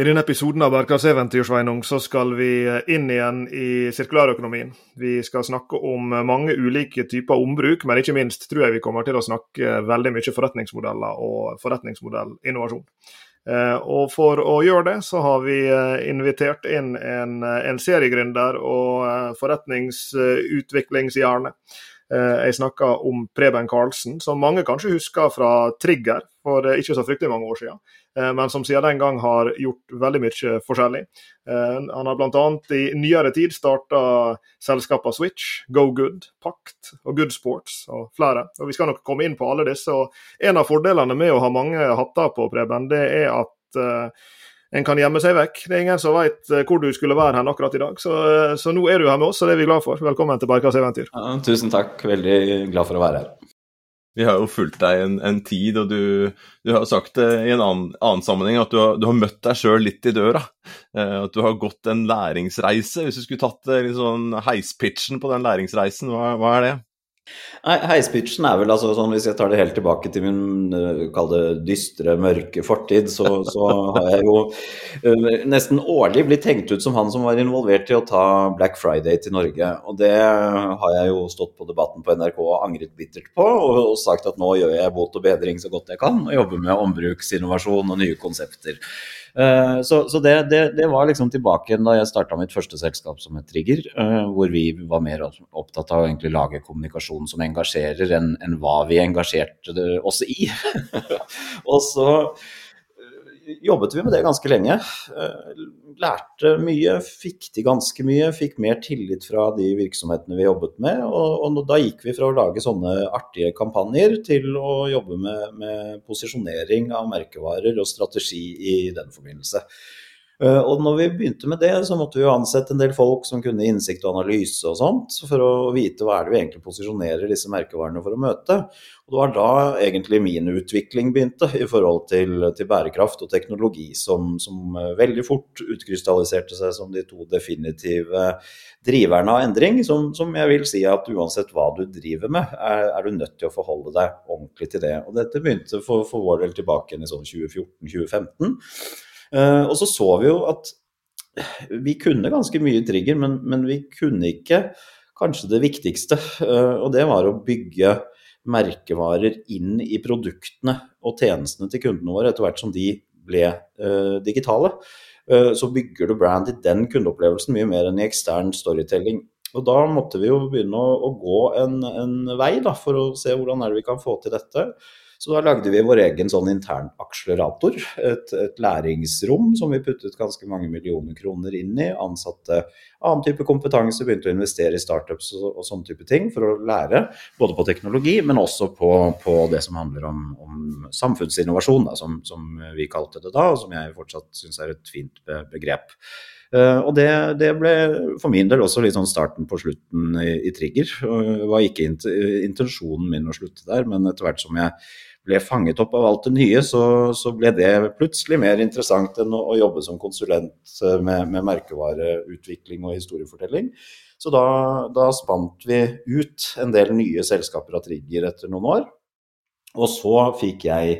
I denne episoden av Bærekraftseventyr Sveinung, så skal vi inn igjen i sirkulærøkonomien. Vi skal snakke om mange ulike typer ombruk, men ikke minst tror jeg vi kommer til å snakke veldig mye forretningsmodeller og forretningsmodellinnovasjon. Eh, og For å gjøre det, så har vi eh, invitert inn en, en seriegründer og eh, forretningsutviklingshjerne. Jeg snakker om Preben Karlsen, som mange kanskje husker fra Trigger for ikke så fryktelig mange år siden. Eh, men som siden den gang har gjort veldig mye forskjellig. Eh, han har bl.a. i nyere tid starta selskapene Switch, Go Good, Pakt og Good Sports og flere. Og Vi skal nok komme inn på alle disse. og En av fordelene med å ha mange hatter på, Preben, det er at uh, en kan gjemme seg vekk. Det er ingen som vet hvor du skulle være hen akkurat i dag. Så, så nå er du her med oss, og det er vi glad for. Velkommen til Barkas eventyr. Ja, tusen takk. Veldig glad for å være her. Vi har jo fulgt deg en, en tid, og du, du, har sagt det i en annen, annen sammenheng at du har, du har møtt deg sjøl litt i døra. Eh, at du har gått en læringsreise. Hvis du skulle tatt eh, liksom, heispitchen på den læringsreisen, hva, hva er det? Heispitchen er vel altså sånn, hvis jeg tar det helt tilbake til min uh, kall det dystre, mørke fortid, så, så har jeg jo uh, nesten årlig blitt tenkt ut som han som var involvert i å ta Black Friday til Norge. Og det har jeg jo stått på Debatten på NRK og angret bittert på, og, og sagt at nå gjør jeg bot og bedring så godt jeg kan, og jobber med ombruksinnovasjon og nye konsepter. Eh, så, så det, det, det, var liksom tilbake da jeg starta mitt første selskap som et Trigger, eh, hvor vi var mer opptatt av å lage kommunikasjon som engasjerer, enn en hva vi engasjerte oss i. og så jobbet vi med det ganske lenge. Eh, lærte mye, fikk til ganske mye. Fikk mer tillit fra de virksomhetene vi jobbet med. Og, og da gikk vi fra å lage sånne artige kampanjer til å jobbe med, med posisjonering av merkevarer og strategi i den forbindelse. Eh, og når vi begynte med det, så måtte vi jo ansette en del folk som kunne innsikt og analyse og sånt, for å vite hva er det vi egentlig posisjonerer disse merkevarene for å møte. Og det var da egentlig min utvikling begynte i forhold til, til bærekraft og teknologi, som, som, eh, veldig fort utkrystalliserte seg som de to definitive driverne av endring, som, som jeg vil si at uansett hva du driver med, er, er, du nødt til å forholde deg ordentlig til det. Og dette begynte for, for vår del tilbake igjen i sånn 2014-2015. Eh, og så så vi jo at vi kunne ganske mye trigger, men, men vi kunne ikke kanskje det viktigste. Eh, og det var å bygge merkevarer inn i produktene og tjenestene til kundene våre etter hvert som de ble uh, digitale. Så bygger du brand i den kundeopplevelsen mye mer enn i ekstern storytelling. Og da måtte vi jo begynne å, å gå en, en vei da, for å se hvordan er det vi kan få til dette. Så da lagde vi vår egen sånn intern akselerator, et, et, læringsrom som vi puttet ganske mange millioner kroner inn i. Ansatte annen type kompetanse, begynte å investere i startups og, og sånne type ting for å lære. Både på teknologi, men også på, på det som handler om, om samfunnsinnovasjon, da, som, som, vi kalte det da, og som jeg fortsatt syns er et fint begrep. Uh, og det, det, ble for min del også litt sånn starten på slutten i, i Trigger. Det var ikke int intensjonen min å slutte der, men etter hvert som jeg ble fanget opp av alt det nye, så, så ble det plutselig mer interessant enn å, å jobbe som konsulent eh, med, med, merkevareutvikling og historiefortelling. Så da, da, spant vi ut en del nye selskaper av Trigger etter noen år. Og så fikk jeg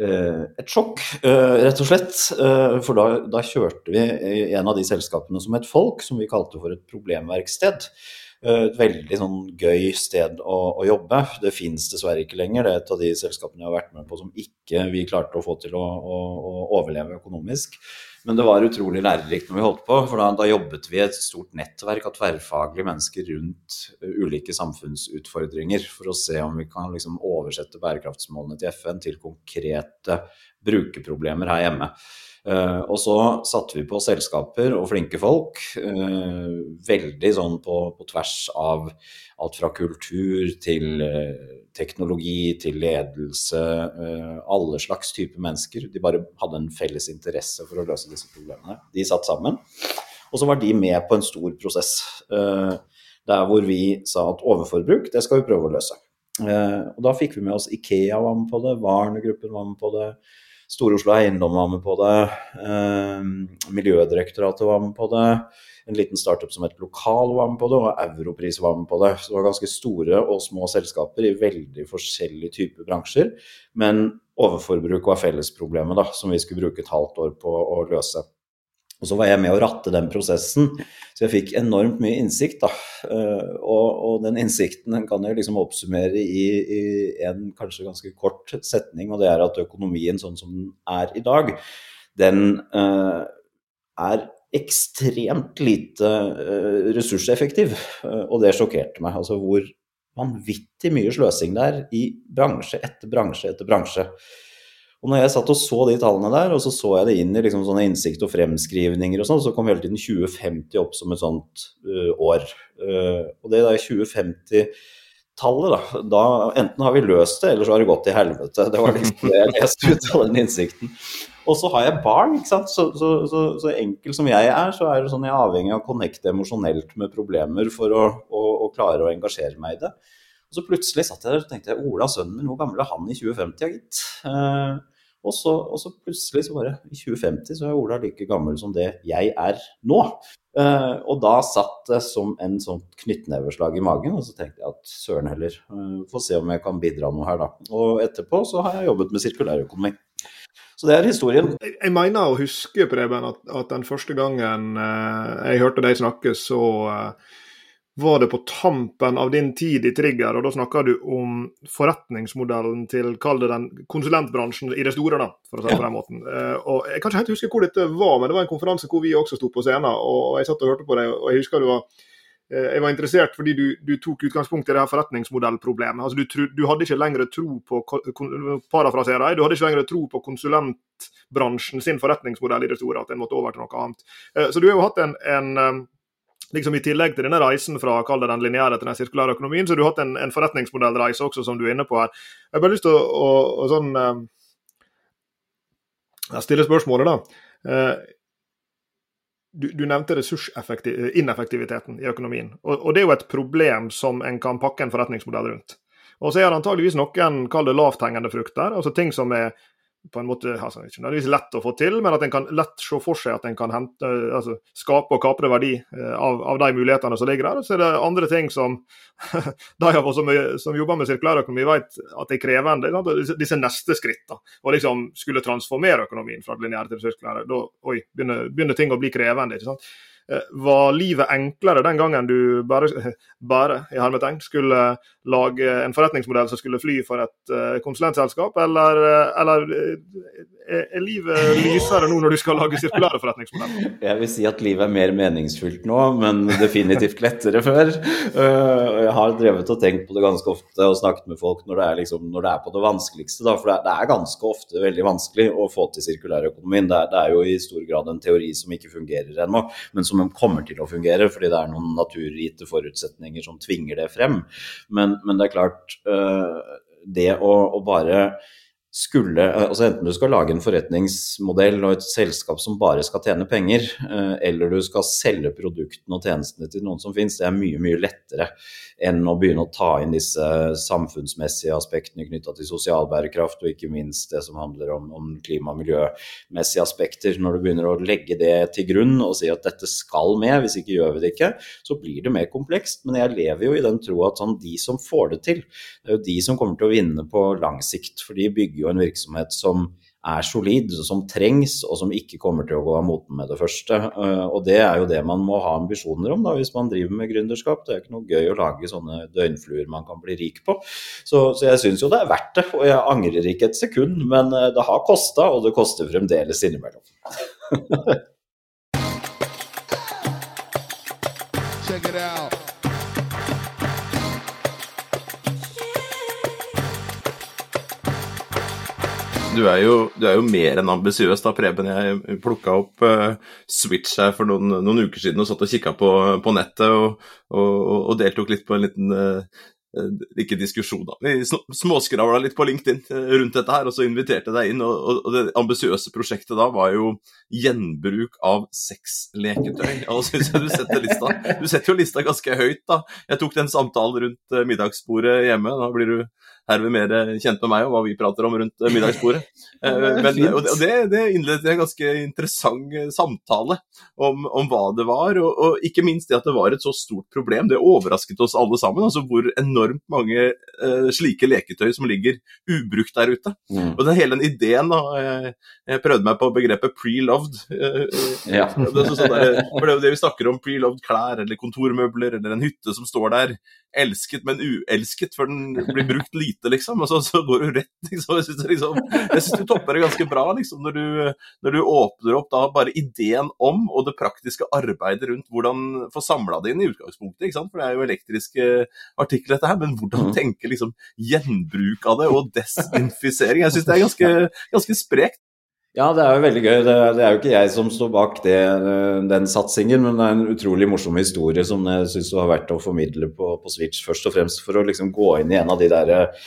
eh, et sjokk, eh, rett og slett. Eh, for da, da, kjørte vi en av de selskapene som et folk, som vi kalte for et problemverksted. Eh, et veldig sånn gøy sted å, å jobbe. Det fins dessverre ikke lenger. Det er et av de selskapene jeg har vært med på som ikke vi klarte å få til å, å, å overleve økonomisk. Men det var utrolig lærerikt når vi holdt på, for da, da jobbet vi et stort nettverk av tverrfaglige mennesker rundt ulike samfunnsutfordringer for å se om vi kan liksom oversette bærekraftsmålene til FN til konkrete brukerproblemer her hjemme. Uh, og så satte vi på selskaper og flinke folk, uh, veldig sånn på, på, tvers av alt fra kultur til uh, teknologi til ledelse, alle slags typer mennesker. De bare hadde en felles interesse for å løse disse problemene. De satt sammen. Og så var de med på en stor prosess der hvor vi sa at overforbruk, det skal vi prøve å løse. og da fikk vi med oss Ikea var med på det, Warner-gruppen var med på det. Store-Oslo Eiendom var med på det. Miljødirektoratet var med på det. En liten startup som het Lokal var med på det, og Europris var med på det. Så det var ganske store og små selskaper i veldig forskjellige typer bransjer. Men overforbruk var fellesproblemet da, som vi skulle bruke et halvt år på å løse. Og så var jeg med å ratte den prosessen, så jeg fikk enormt mye innsikt. da. Og, og den innsikten den kan jeg liksom oppsummere i, i, en kanskje ganske kort setning, og det er at økonomien sånn som den er i dag, den uh, er ekstremt lite uh, ressurseffektiv. Og det sjokkerte meg. Altså hvor vanvittig mye sløsing det er i bransje etter bransje etter bransje. Og når jeg satt og så de tallene der, og så så jeg det inn i liksom sånne innsikt og fremskrivninger og sånn, så kom hele tiden 2050 opp som et sånt uh, år. Uh, og det der 2050-tallet, da, da enten har vi løst det, eller så har det gått til helvete. Det var liksom det jeg leste ut av den innsikten. Og så har jeg barn, ikke sant. Så, så, så, så, enkel som jeg er, så er det sånn jeg er avhengig av å connecte emosjonelt med problemer for å, å, å klare å engasjere meg i det. Og så plutselig satt jeg der og tenkte Ola, sønnen min, hvor gammel er han i 2050, gitt? Og så, og så, plutselig, så bare i 2050, så er Ola like gammel som det jeg er nå. Uh, og da satt det som en sånn knyttneveslag i magen, og så tenkte jeg at søren heller, uh, få se om jeg kan bidra noe her, da. Og etterpå så har jeg jobbet med sirkulærøkonomi. Så det er historien. Jeg, jeg mener å huske, Preben, at, at den første gangen uh, jeg hørte deg snakke, så var det på tampen av din tid i Trigger, og da snakker du om forretningsmodellen til kall det den konsulentbransjen i det store, da, for å si det på den måten. Uh, og Jeg kan ikke helt huske hvor dette var, men det var en konferanse hvor vi også sto på scenen. og Jeg satt og hørte på deg, og jeg husker du var uh, jeg var interessert fordi du, du, tok utgangspunkt i det her forretningsmodellproblemet. Altså, du, du, hadde ikke lenger tro på parafraserer, du hadde ikke lenger tro på konsulentbransjen sin forretningsmodell i det store, at en måtte over til noe annet. Uh, så du har jo hatt en, en liksom I tillegg til denne reisen fra å kalle den lineære til den sirkulære økonomien, så har du hatt en, en forretningsmodellreise også, som du er inne på her. Jeg har bare lyst til å, å, å sånn, uh, stille spørsmålet, da. Uh, du, du, nevnte ressursineffektiviteten i økonomien. Og, og, Det er jo et problem som en kan pakke en forretningsmodell rundt. Og så er det antageligvis noen kall det lavthengende frukter, altså ting som er på en måte altså, ikke nødvendigvis lett å få til, men at en kan lett se for seg at en kan hente, altså, skape og kapre verdi eh, av, av, de mulighetene som ligger der. Så er det andre ting som de av oss som, som jobber med sirkulærøkonomi, vet at det er krevende. Disse, disse neste skrittene. Å liksom skulle transformere økonomien fra lineær til sirkulær. Da oi, begynner, begynner ting å bli krevende. ikke sant? Eh, var livet enklere den gangen du bare, bare i hermetegn, skulle lage en forretningsmodell som skulle fly for et uh, konsulentselskap, eller, eh, eller er livet lysere nå når du skal lage sirkulære forretningsmodeller? Jeg vil si at livet er mer meningsfylt nå, men definitivt lettere før. Jeg har drevet og tenkt på det ganske ofte og snakket med folk når det er, liksom, når det er på det vanskeligste. Da, for det er ganske ofte veldig vanskelig å få til sirkulærøkonomien. Det, det er jo i stor grad en teori som ikke fungerer ennå, men som kommer til å fungere, fordi det er noen naturgitte forutsetninger som tvinger det frem. Men, men det er klart, øh, det å, å bare skulle altså Enten du skal lage en forretningsmodell og et selskap som bare skal tjene penger, øh, eller du skal selge produktene og tjenestene til noen som finnes, det er mye, mye lettere enn å begynne å ta inn disse samfunnsmessige aspektene knytta til sosial bærekraft, og ikke minst det som handler om, om klima- og miljømessige aspekter. Når du begynner å legge det til grunn og si at dette skal med, hvis ikke gjør vi det ikke, så blir det mer komplekst. Men jeg lever jo i den tro at sånn, de som får det til, det er jo de som kommer til å vinne på lang sikt. For de bygger jo en virksomhet som er solid, som trengs, og som ikke kommer til å gå av moten med det første. Eh, og det er jo det man må ha ambisjoner om da, hvis man driver med gründerskap. Det er ikke noe gøy å lage sånne døgnfluer man kan bli rik på. Så, så jeg syns jo det er verdt det, og jeg angrer ikke et sekund. Men eh, det har kosta, og det koster fremdeles innimellom. Check it out. Du er jo, du er jo mer enn ambisiøs, da, Preben. Jeg plukka opp uh, Switch her for noen, noen, uker siden og satt og kikka på, på, nettet og, og, og, deltok litt på en liten uh, ikke diskusjon, da. Vi småskravla litt på LinkedIn eh, rundt dette her, og så inviterte jeg deg inn. Og, det ambisiøse prosjektet da var jo gjenbruk av sexleketøy. Og så syns jeg du setter lista Du setter jo lista ganske høyt, da. Jeg tok den samtalen rundt middagsbordet hjemme. Da blir du herved mer kjent med meg og hva vi prater om rundt middagsbordet. Men, og det, det innledet en ganske interessant samtale om, om hva det var, og, og, ikke minst det at det var et så stort problem. Det overrasket oss alle sammen. altså hvor enormt mange uh, slike leketøy som ligger ubrukt der ute. Mm. Og den hele den ideen, da Jeg, jeg prøvde meg på begrepet pre-loved. Uh, ja. det, sånn for det er jo det vi snakker om, pre-loved klær eller kontormøbler eller en hytte som står der elsket, men uelsket før den blir brukt lite, liksom. Og så, så går du rett, liksom. Jeg syns liksom, du topper det ganske bra, liksom, når du, når du, åpner opp da bare ideen om og det praktiske arbeidet rundt hvordan få samla det inn i utgangspunktet, ikke sant. For det er jo elektriske artikler, dette her, men hvordan mm. tenke liksom gjenbruk av det og desinfisering. Jeg syns det er ganske, ganske sprekt. Ja, det er jo veldig gøy. Det det er, jo ikke jeg som står bak det, eh, den satsingen, men det er en utrolig morsom historie som jeg syns har vært å formidle på, på, Switch, først og fremst for å liksom gå inn i en av de der uh,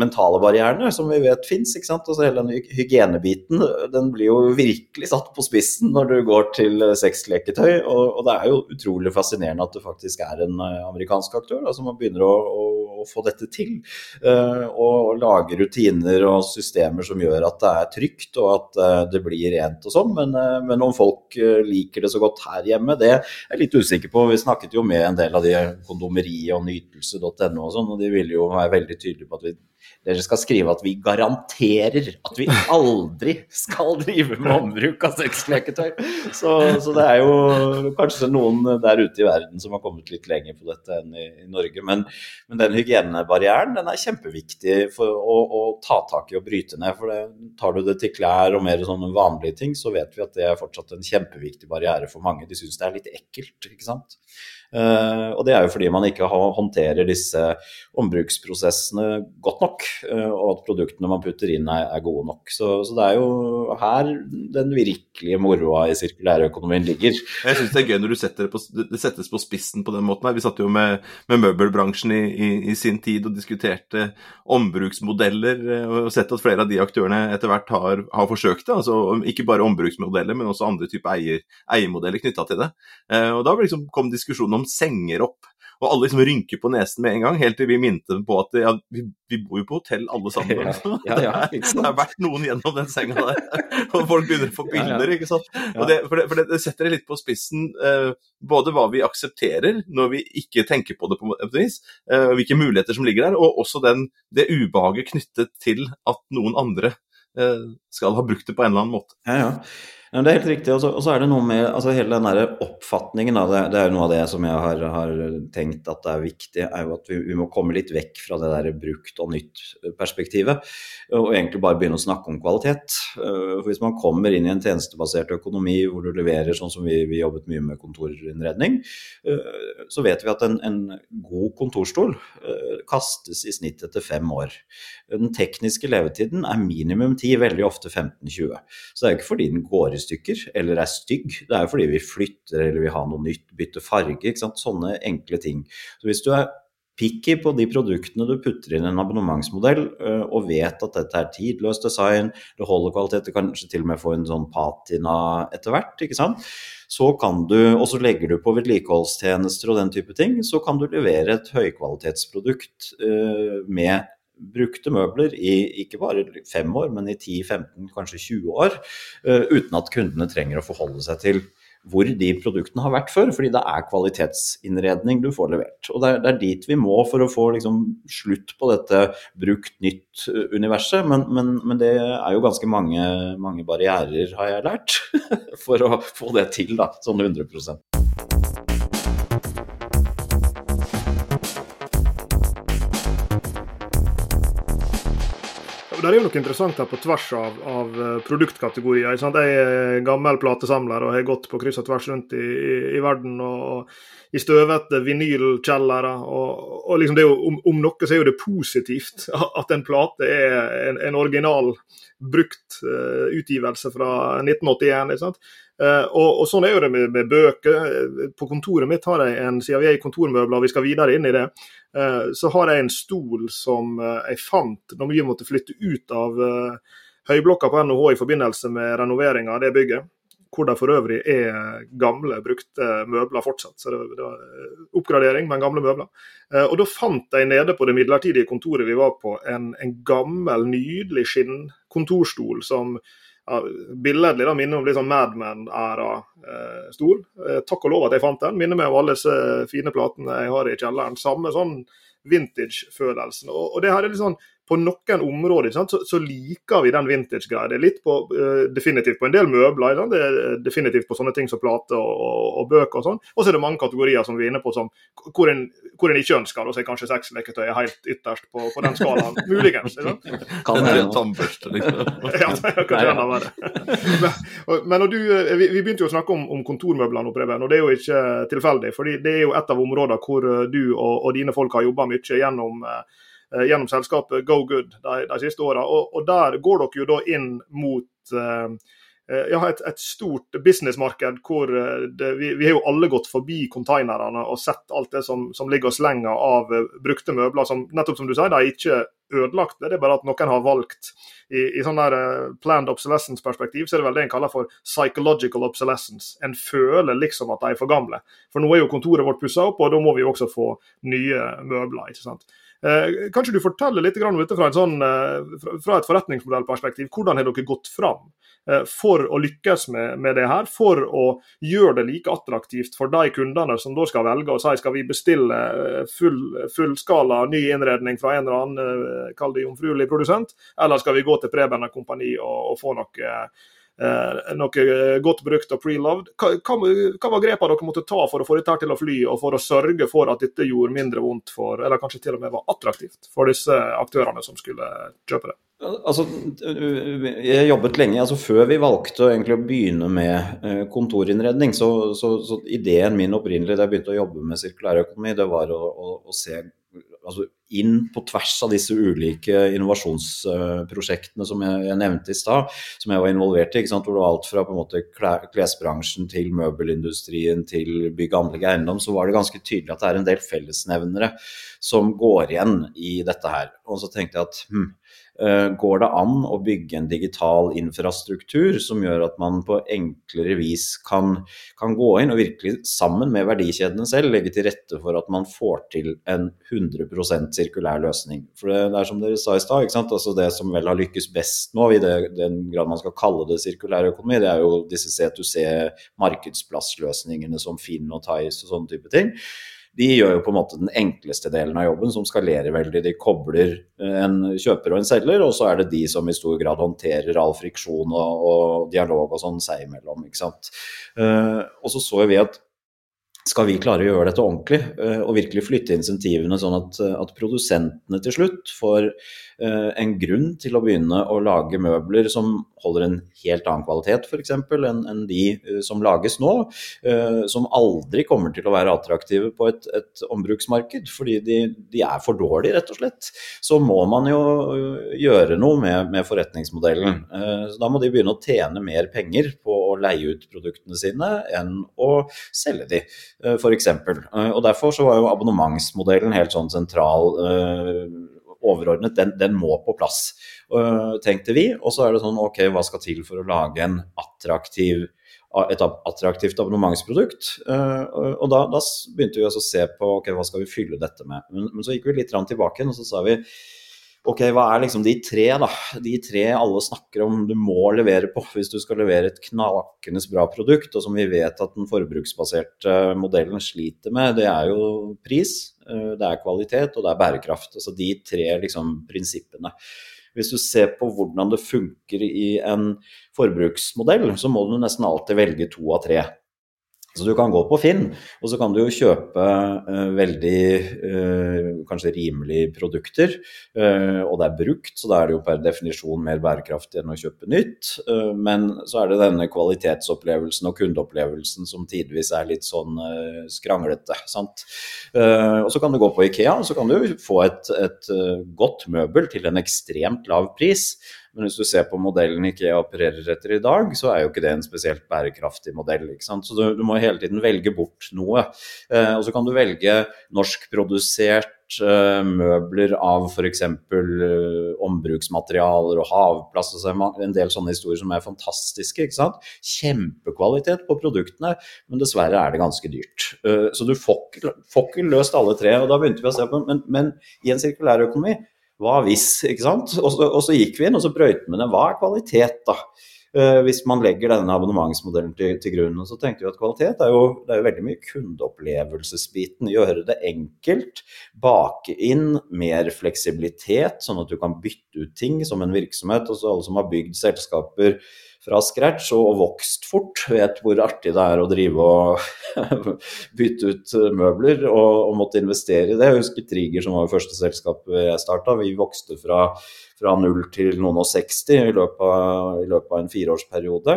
mentale barrierene som vi vet fins. Altså hele den hygienebiten den blir jo virkelig satt på spissen når du går til sexleketøy. Og, og det er jo utrolig fascinerende at det faktisk er en amerikansk aktør da, som begynner å, å å få dette til. Uh, og lage rutiner og systemer som gjør at det er trygt og at uh, det blir rent og sånn. Men, uh, men, om folk liker det så godt her hjemme, det er jeg litt usikker på. Vi snakket jo med en del av de kondomeriet og nytelse.no og sånn, og de ville jo være veldig tydelige på at vi dere skal skrive at vi garanterer at vi aldri skal drive med ombruk av sexleketøy. Så, så, det er jo kanskje noen der ute i verden som har kommet litt lenger på dette enn i, i Norge. Men, men, den hygienebarrieren den er kjempeviktig for å, å, ta tak i og bryte ned. For det, tar du det til klær og mer sånne vanlige ting, så vet vi at det er fortsatt en kjempeviktig barriere for mange. De syns det er litt ekkelt, ikke sant. Uh, og det er jo fordi man ikke håndterer disse ombruksprosessene godt nok, uh, og at produktene man putter inn er, er gode nok. Så, så, det er jo her den virkelige moroa i sirkulærøkonomien ligger. Jeg syns det er gøy når det, på, det, settes på spissen på den måten her. Vi satt jo med, med møbelbransjen i, i, i, sin tid og diskuterte ombruksmodeller, eh, og sett at flere av de aktørene etter hvert har, har forsøkt det. altså Ikke bare ombruksmodeller, men også andre typer eier, eiermodeller knytta til det. Uh, og da liksom kom diskusjonen om senger opp. Og alle liksom rynker på nesen med en gang, helt til vi minte dem på at ja, vi, vi, bor jo på hotell alle sammen. Ja, ja, det, er, det har vært noen gjennom den senga der. Og folk begynner å få bilder, ikke sant. Det, for, det, for det, setter det litt på spissen, eh, både hva vi aksepterer når vi ikke tenker på det på et vis, eh, hvilke muligheter som ligger der, og også den, det ubehaget knyttet til at noen andre eh, skal ha brukt det på en eller annen måte. Ja, ja. Ja, det er helt riktig. Og så er det noe med altså hele den der oppfatningen Da, det, det er jo noe av det som jeg har, har tenkt at det er viktig, er jo at vi, vi, må komme litt vekk fra det der brukt og nytt-perspektivet. Og egentlig bare begynne å snakke om kvalitet. For hvis man kommer inn i en tjenestebasert økonomi hvor du leverer sånn som vi, vi jobbet mye med kontorinnredning, så vet vi at en, en god kontorstol kastes i snitt etter fem år. Den tekniske levetiden er minimum 10, veldig ofte 15-20. Så det er jo ikke fordi den går i stykker eller er stygg. Det er jo fordi vi flytter eller vil ha noe nytt, bytter farge. ikke sant? Sånne enkle ting. Så hvis du er picky på de produktene du putter inn i en abonnementsmodell, øh, og vet at dette er tidløst design, det holder kvalitet, du kanskje til og med få en sånn patina etter hvert, ikke sant. Så kan du, og så legger du på vedlikeholdstjenester og den type ting, så kan du levere et høykvalitetsprodukt øh, med brukte møbler i ikke bare fem år, men i 10-15, kanskje 20 år, uh, uten at kundene trenger å forholde seg til hvor de produktene har vært før, fordi det er kvalitetsinnredning du får levert. Og det er, det er dit vi må for å få liksom, slutt på dette brukt nytt-universet. Men, men, men, det er jo ganske mange, mange barrierer, har jeg lært, for å få det til, da, sånn 100 det er jo noe interessant her på tvers av, av eh, produktkategorier. Jeg er gammel platesamler og har gått på kryss og tvers rundt i, i, i verden. og, og i støvete vinylkjellere. Og, og liksom jo, om, om, noe så er jo det positivt at en plate er en, en original, brukt uh, utgivelse fra 1981. Uh, og, og, Sånn er jo det med, med, bøker. På kontoret mitt har jeg en, siden vi er i kontormøbler og vi skal videre inn i det, uh, så har jeg en stol som jeg fant når vi måtte flytte ut av høyblokka på NHH i forbindelse med renoveringa av det bygget hvor det for øvrig er gamle, brukte møbler fortsatt. Så det, det var eh, oppgradering, men gamle møbler. Eh, og da fant jeg nede på det midlertidige kontoret vi var på, en, en gammel, nydelig skinnkontorstol som billedlig da, minner om litt sånn Madman-æra-stol. Eh, takk og lov at jeg fant den. Minner meg om alle disse fine platene jeg har i kjelleren. Samme sånn vintage-følelsen. Og, og, det her er litt sånn på noen områder så, så, liker vi den vintage-greia. Det er litt på, uh, definitivt på en del møbler. Sant? Det er definitivt på sånne ting som plater og, og, og bøker og sånn. Og så er det mange kategorier som vi er inne på som, hvor, en, hvor en ikke ønsker. Og så er kanskje sexleketøy helt ytterst på, på den skalaen. Muligens. Kan være en tannbørste, liksom. ja, det kan det være. men, når du, eh, vi, vi, begynte jo å snakke om, om kontormøblene, nå, Preben, og det er jo ikke tilfeldig. fordi det er jo et av områdene hvor eh, du og, og dine folk har jobba mye gjennom uh, Eh, gjennom selskapet Go Good de, de siste åra. Og, og, der går dere jo da inn mot eh, eh, ja, et, et, stort businessmarked hvor det, vi, vi, har jo alle gått forbi konteinerne og sett alt det som, som ligger og slenger av brukte møbler som nettopp som du sier, de er ikke ødelagte. Det er bare at noen har valgt i, i sånn der planned obsolescence-perspektiv, så er det vel det en kaller for psychological obsolescence. En føler liksom at de er for gamle. For nå er jo kontoret vårt pussa opp, og da må vi jo også få nye møbler. ikke sant? Eh, kanskje du forteller litt om dette fra, sånn, eh, fra et forretningsmodellperspektiv. Hvordan har dere gått fram eh, for å lykkes med, med, det her? For å gjøre det like attraktivt for de kundene som da skal velge og si skal vi bestille full, fullskala ny innredning fra en eller annen kall det jomfruelig produsent, eller skal vi gå til Preben og kompani og, og få noe noe godt brukt og pre-loved. Hva, hva, var grepene dere måtte ta for å få dette til å fly, og for å sørge for at dette gjorde mindre vondt for, eller kanskje til og med var attraktivt for disse aktørene som skulle kjøpe det? Altså, jeg jobbet lenge. altså Før vi valgte å begynne med eh, kontorinnredning, så, så, så ideen min opprinnelig da jeg begynte å jobbe med sirkulærøkonomi, det var å, å, å se altså inn på tvers av disse ulike innovasjonsprosjektene som jeg, nevnte i stad, som jeg var involvert i. Hvor det var alt fra på en måte klesbransjen til møbelindustrien til bygg, anlegg og eiendom, så var det ganske tydelig at det er en del fellesnevnere som går igjen i dette her. Og så tenkte jeg at hm, går det an å bygge en digital infrastruktur som gjør at man på enklere vis kan, kan gå inn og virkelig sammen med verdikjedene selv legge til rette for at man får til en 100 sirkulær løsning. For det, det, er som dere sa i stad, altså det som vel har lykkes best nå, i det, den grad man skal kalle det sirkulær økonomi, det er jo disse C2C markedsplassløsningene som Finn og Tice og sånne type ting de gjør jo på en måte den enkleste delen av jobben, som skalerer veldig. De kobler en kjøper og en selger, og så er det de som i stor grad håndterer all friksjon og, og dialog og sånn seg imellom. ikke sant. Uh, og så så vi at skal vi klare å gjøre dette ordentlig uh, og virkelig flytte insentivene sånn at, at produsentene til slutt får en grunn til å begynne å lage møbler som holder en helt annen kvalitet f.eks. Enn, enn de uh, som lages nå, som aldri kommer til å være attraktive på et, et ombruksmarked fordi de, de, er for dårlige, rett og slett. Så må man jo gjøre noe med, med forretningsmodellen. Så da må de begynne å tjene mer penger på å leie ut produktene sine enn å selge de. Eh, f.eks. Eh, og Derfor så var jo abonnementsmodellen helt sånn sentral eh, overordnet, den, den, må på plass, tenkte vi. Og så er det sånn OK, hva skal til for å lage en attraktiv, et attraktivt abonnementsprodukt? Og da, da begynte vi å se på ok, hva skal vi fylle dette med. Men, men så gikk vi litt tilbake og så sa vi Ok, hva er liksom de tre, da? De tre alle snakker om du må levere på hvis du skal levere et knakende bra produkt, og som vi vet at den forbruksbaserte modellen sliter med, det er jo pris, eh, det er kvalitet og det er bærekraft. Altså de tre liksom, prinsippene. Hvis du ser på hvordan det funker i en forbruksmodell, så må du nesten alltid velge to av tre. Så du kan gå på Finn, og så kan du jo kjøpe uh, veldig uh, kanskje rimelige produkter. Uh, og det er brukt, så da er det jo per definisjon mer bærekraftig enn å kjøpe nytt. men så er det denne kvalitetsopplevelsen og kundeopplevelsen som tidvis er litt sånn skranglete. sant? og så kan du gå på Ikea, og så kan du få et, et godt møbel til en ekstremt lav pris. Men hvis du ser på modellen Ikea opererer etter i dag, så er jo ikke det en spesielt bærekraftig modell. Så du, du må hele tiden velge bort noe. Eh, og så kan du velge norskprodusert uh, møbler av f.eks. Uh, ombruksmaterialer og havplass. Og en del sånne historier som er fantastiske. ikke sant? Kjempekvalitet på produktene, men dessverre er det ganske dyrt. Uh, så du får, ikke løst alle tre. og da begynte vi å se på, Men, men i en sirkulærøkonomi, hva hvis? ikke sant? Og så, og så gikk vi inn og så brøyte vi ned. Hva er kvalitet, da? Uh, hvis man legger denne abonnementsmodellen til, til grunn. Og så tenkte vi at kvalitet er jo, er jo veldig mye kundeopplevelsesbiten. Gjøre det enkelt. Bake inn mer fleksibilitet, sånn at du kan bytte ut ting som en virksomhet. Og så alle som har bygd selskaper fra scratch og vokst fort, vet hvor artig det er å drive og bytte ut møbler og, og, måtte investere i det. Jeg husker Triger, som var det første selskapet jeg starta. Vi vokste fra fra null til noen og 60 i løpet, av, i løpet av en fireårsperiode.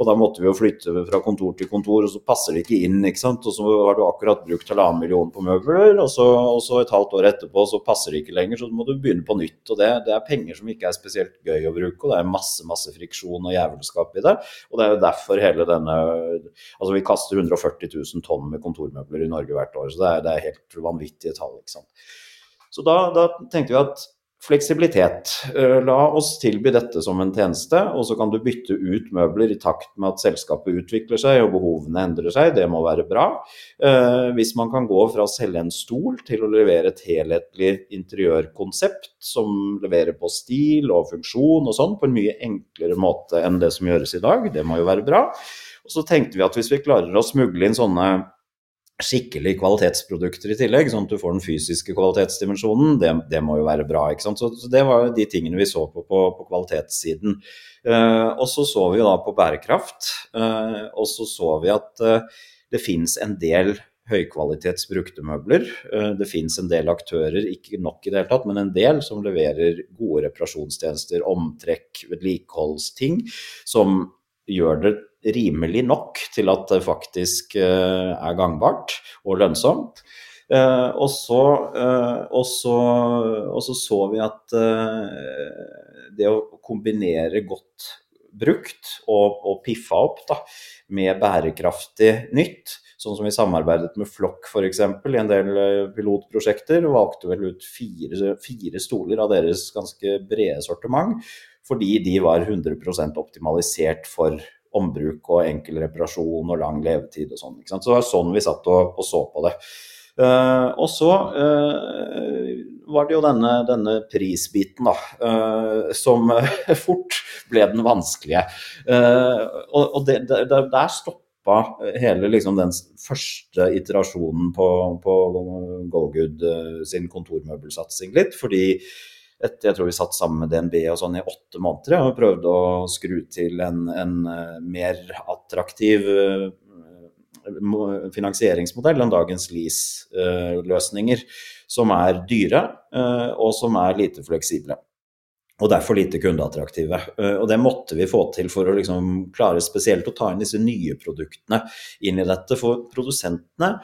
Og da måtte vi jo flytte fra kontor til kontor, og så passer det ikke inn. ikke sant? Og så har du akkurat brukt halvannen million på møbler, og så, og så, et halvt år etterpå så passer det ikke lenger, så må du begynne på nytt. Og det, det, er penger som ikke er spesielt gøy å bruke, og det er masse masse friksjon og jævelskap i det. Og det er jo derfor hele denne Altså vi kaster 140 000 tonn med kontormøbler i Norge hvert år, så det er, det er helt vanvittige tall. ikke sant. Så da, da tenkte vi at Fleksibilitet. Eh, la oss tilby dette som en tjeneste, og så kan du bytte ut møbler i takt med at selskapet utvikler seg og behovene endrer seg. Det må være bra. Eh, hvis man kan gå fra å selge en stol til å levere et helhetlig interiørkonsept som leverer på stil og funksjon og sånn, på en mye enklere måte enn det som gjøres i dag, det må jo være bra. Og så tenkte vi at hvis vi klarer å smugle inn sånne skikkelig kvalitetsprodukter i tillegg, sånn at du får den fysiske kvalitetsdimensjonen, det, det må jo være bra. ikke sant? Så, så, Det var jo de tingene vi så på på, på kvalitetssiden. Eh, og så så vi jo da på bærekraft, eh, og så så vi at eh, det fins en del høykvalitets brukte møbler. Det fins en del aktører, ikke nok i det hele tatt, men en del som leverer gode reparasjonstjenester, omtrekk, vedlikeholdsting, som gjør det rimelig nok til at det faktisk eh, er gangbart og lønnsomt. Eh, og så, eh, og så, og så, så vi at det å kombinere godt brukt og, og piffa opp da, med bærekraftig nytt, sånn som vi samarbeidet med Flokk f.eks. i en del pilotprosjekter, valgte vel ut fire, fire stoler av deres ganske brede sortiment, fordi de var 100% optimalisert for ombruk og enkel reparasjon og lang levetid og sånn. Så det var sånn vi satt og, og så på det. Uh, og så uh, var det jo denne, denne prisbiten, da, uh, som fort ble den vanskelige. og, og det, det, der stoppa hele liksom, den første iterasjonen på, på GoGood sin kontormøbelsatsing litt. Fordi etter, jeg tror vi satt sammen med DNB og sånn i åtte måneder og prøvde å skru til en, en eh, mer attraktiv eh, finansieringsmodell enn dagens lease-løsninger, som er dyre eh, og som er lite fleksible. Og derfor lite kundeattraktive. Og det måtte vi få til for å liksom klare spesielt å ta inn disse nye produktene inn i dette. For produsentene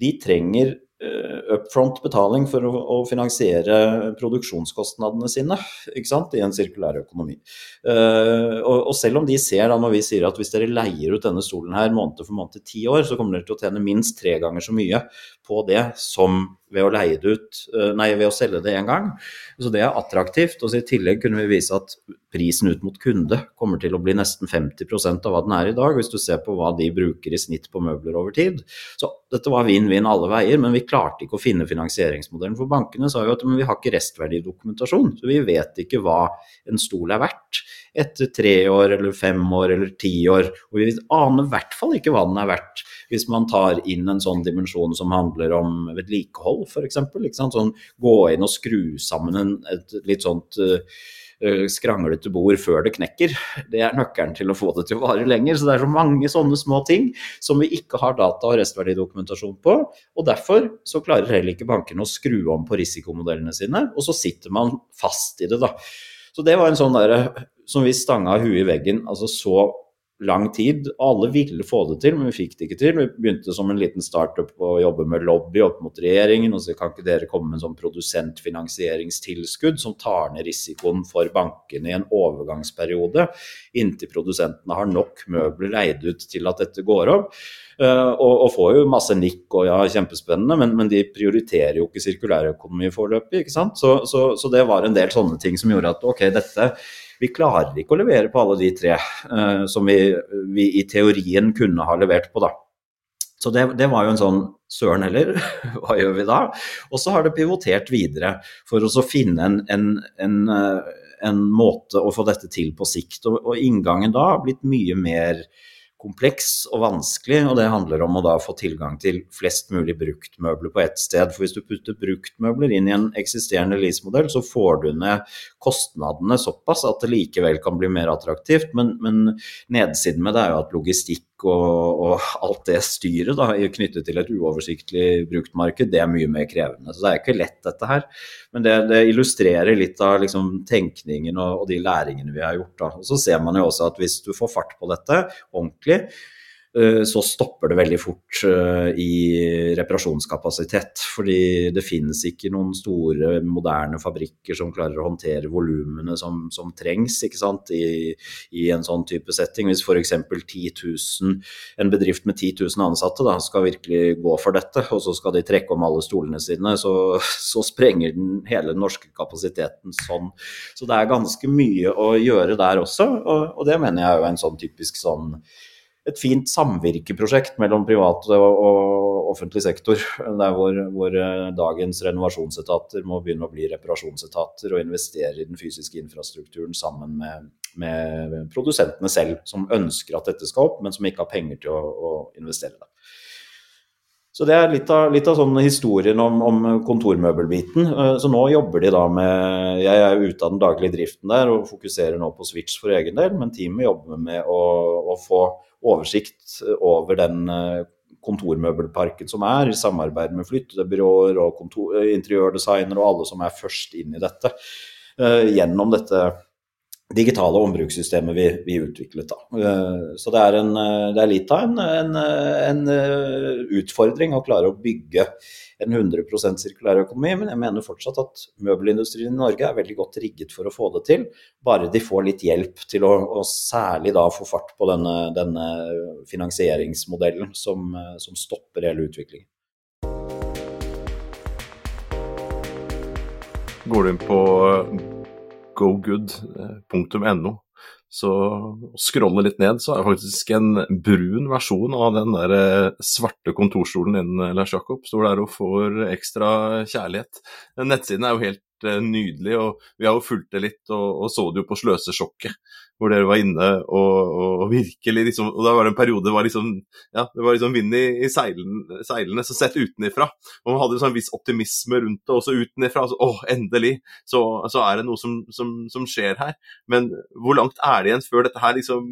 de trenger upfront betaling for å, finansiere produksjonskostnadene sine ikke sant, i en sirkulær økonomi. Uh, og, og, selv om de ser da når vi sier at hvis dere leier ut denne stolen her måned for måned i ti år, så kommer dere til å tjene minst tre ganger så mye på det som ved å leie det ut, uh, nei, ved å selge det én gang. Så det er attraktivt. Og I tillegg kunne vi vise at prisen ut mot kunde kommer til å bli nesten 50% av hva den er i dag, hvis du ser på hva de bruker i snitt på møbler over tid. Så dette var vinn-vinn alle veier, men vi klarte ikke å finne finansieringsmodellen. For bankene sa jo at vi har ikke restverdidokumentasjon, så vi vet ikke hva en stol er verdt etter tre år eller fem år eller ti år. Og vi aner i hvert fall ikke hva den er verdt hvis man tar inn en sånn dimensjon som handler om vedlikehold, f.eks. Sånn gå inn og skru sammen en, et litt sånt uh, skranglete bord før det knekker. Det er nøkkelen til å få det til å vare lenger. Så det er så mange sånne små ting som vi ikke har data- og restverdidokumentasjon på. Og derfor så klarer heller ikke bankene å skru om på risikomodellene sine, og så sitter man fast i det, da. Så det var en sånn derre som vi stanga huet i veggen. Altså så lang tid. Alle ville få det til, men vi fikk det ikke til. Vi begynte som en liten startup å jobbe med lobby opp mot regjeringen. og så Kan ikke dere komme med en sånn produsentfinansieringstilskudd som tar ned risikoen for bankene i en overgangsperiode, inntil produsentene har nok møbler leid ut til at dette går opp? Uh, og, og, får jo masse nikk og ja, kjempespennende, men, men de prioriterer jo ikke sirkulærøkonomi foreløpig. ikke sant? Så, så, så, det var en del sånne ting som gjorde at ok, dette vi klarer ikke å levere på alle de tre uh, som vi, vi, i teorien kunne ha levert på, da. Så det, det var jo en sånn søren heller, hva gjør vi da? Og så har det pivotert videre for å finne en, en, en, eh, en, måte å få dette til på sikt. Og, og inngangen da har blitt mye mer kompleks og vanskelig, og det handler om å da få tilgang til flest mulig bruktmøbler på ett sted. For hvis du putter bruktmøbler inn i en eksisterende leasemodell, så får du ned kostnadene såpass at det likevel kan bli mer attraktivt, men, men nedsiden med det er jo at logistikk og, og, alt det styret da, knyttet til et uoversiktlig bruktmarked, det er mye mer krevende. Så det er ikke lett, dette her. Men det, det illustrerer litt av liksom, tenkningen og, og, de læringene vi har gjort. Da. Og Så ser man jo også at hvis du får fart på dette ordentlig, så stopper det veldig fort eh, i reparasjonskapasitet. Fordi det finnes ikke noen store, moderne fabrikker som klarer å håndtere volumene som, som, trengs I, i, en sånn type setting. Hvis f.eks. en bedrift med 10 000 ansatte da, skal virkelig gå for dette, og så skal de trekke om alle stolene sine, så, så sprenger den hele den norske kapasiteten sånn. Så det er ganske mye å gjøre der også, og, og det mener jeg er jo en sånn typisk sånn et fint samvirkeprosjekt mellom privat og offentlig sektor. Der hvor, hvor, eh, dagens renovasjonsetater må begynne å bli reparasjonsetater og investere i den fysiske infrastrukturen sammen med, med produsentene selv, som ønsker at dette skal opp, men som ikke har penger til å, å investere det. Så det er litt av, litt av sånn historien om, om, kontormøbelbiten. Eh, så nå jobber de da med Jeg er ute av den daglige driften der og fokuserer nå på Switch for egen del, men teamet jobber med å, å få oversikt over den eh, kontormøbelparken som er, i samarbeid med flyttebyråer og eh, interiørdesignere og alle som er først inn i dette, gjennom dette digitale ombrukssystemet vi, vi utviklet. Da. Eh, så det er, en, eh, det er litt av en, en, en, eh, utfordring å klare å bygge en 100% sirkulær økonomi, men jeg mener fortsatt at møbelindustrien i Norge er veldig godt rigget for å få det til, bare de får litt hjelp til å, å særlig da få fart på denne, denne finansieringsmodellen som, som stopper hele utviklingen. Går du inn på gogood.no. Så scrolle litt ned, så er det faktisk en brun versjon av den der eh, svarte kontorstolen din, Lars Jakob. Står der og får ekstra kjærlighet. Nettsiden er jo helt Eh, nydelig. og Vi har jo fulgt det litt, og, og så det jo på Sløsesjokket, hvor dere var inne og, og, virkelig liksom, og Da var det en periode det var liksom ja, det var liksom vind i, i seilene, seilene, så sett utenifra. Og man hadde en sånn viss optimisme rundt det, også utenifra. Altså, å, endelig! Så, så, er det noe som, som, som, skjer her. Men hvor langt er det igjen før dette her liksom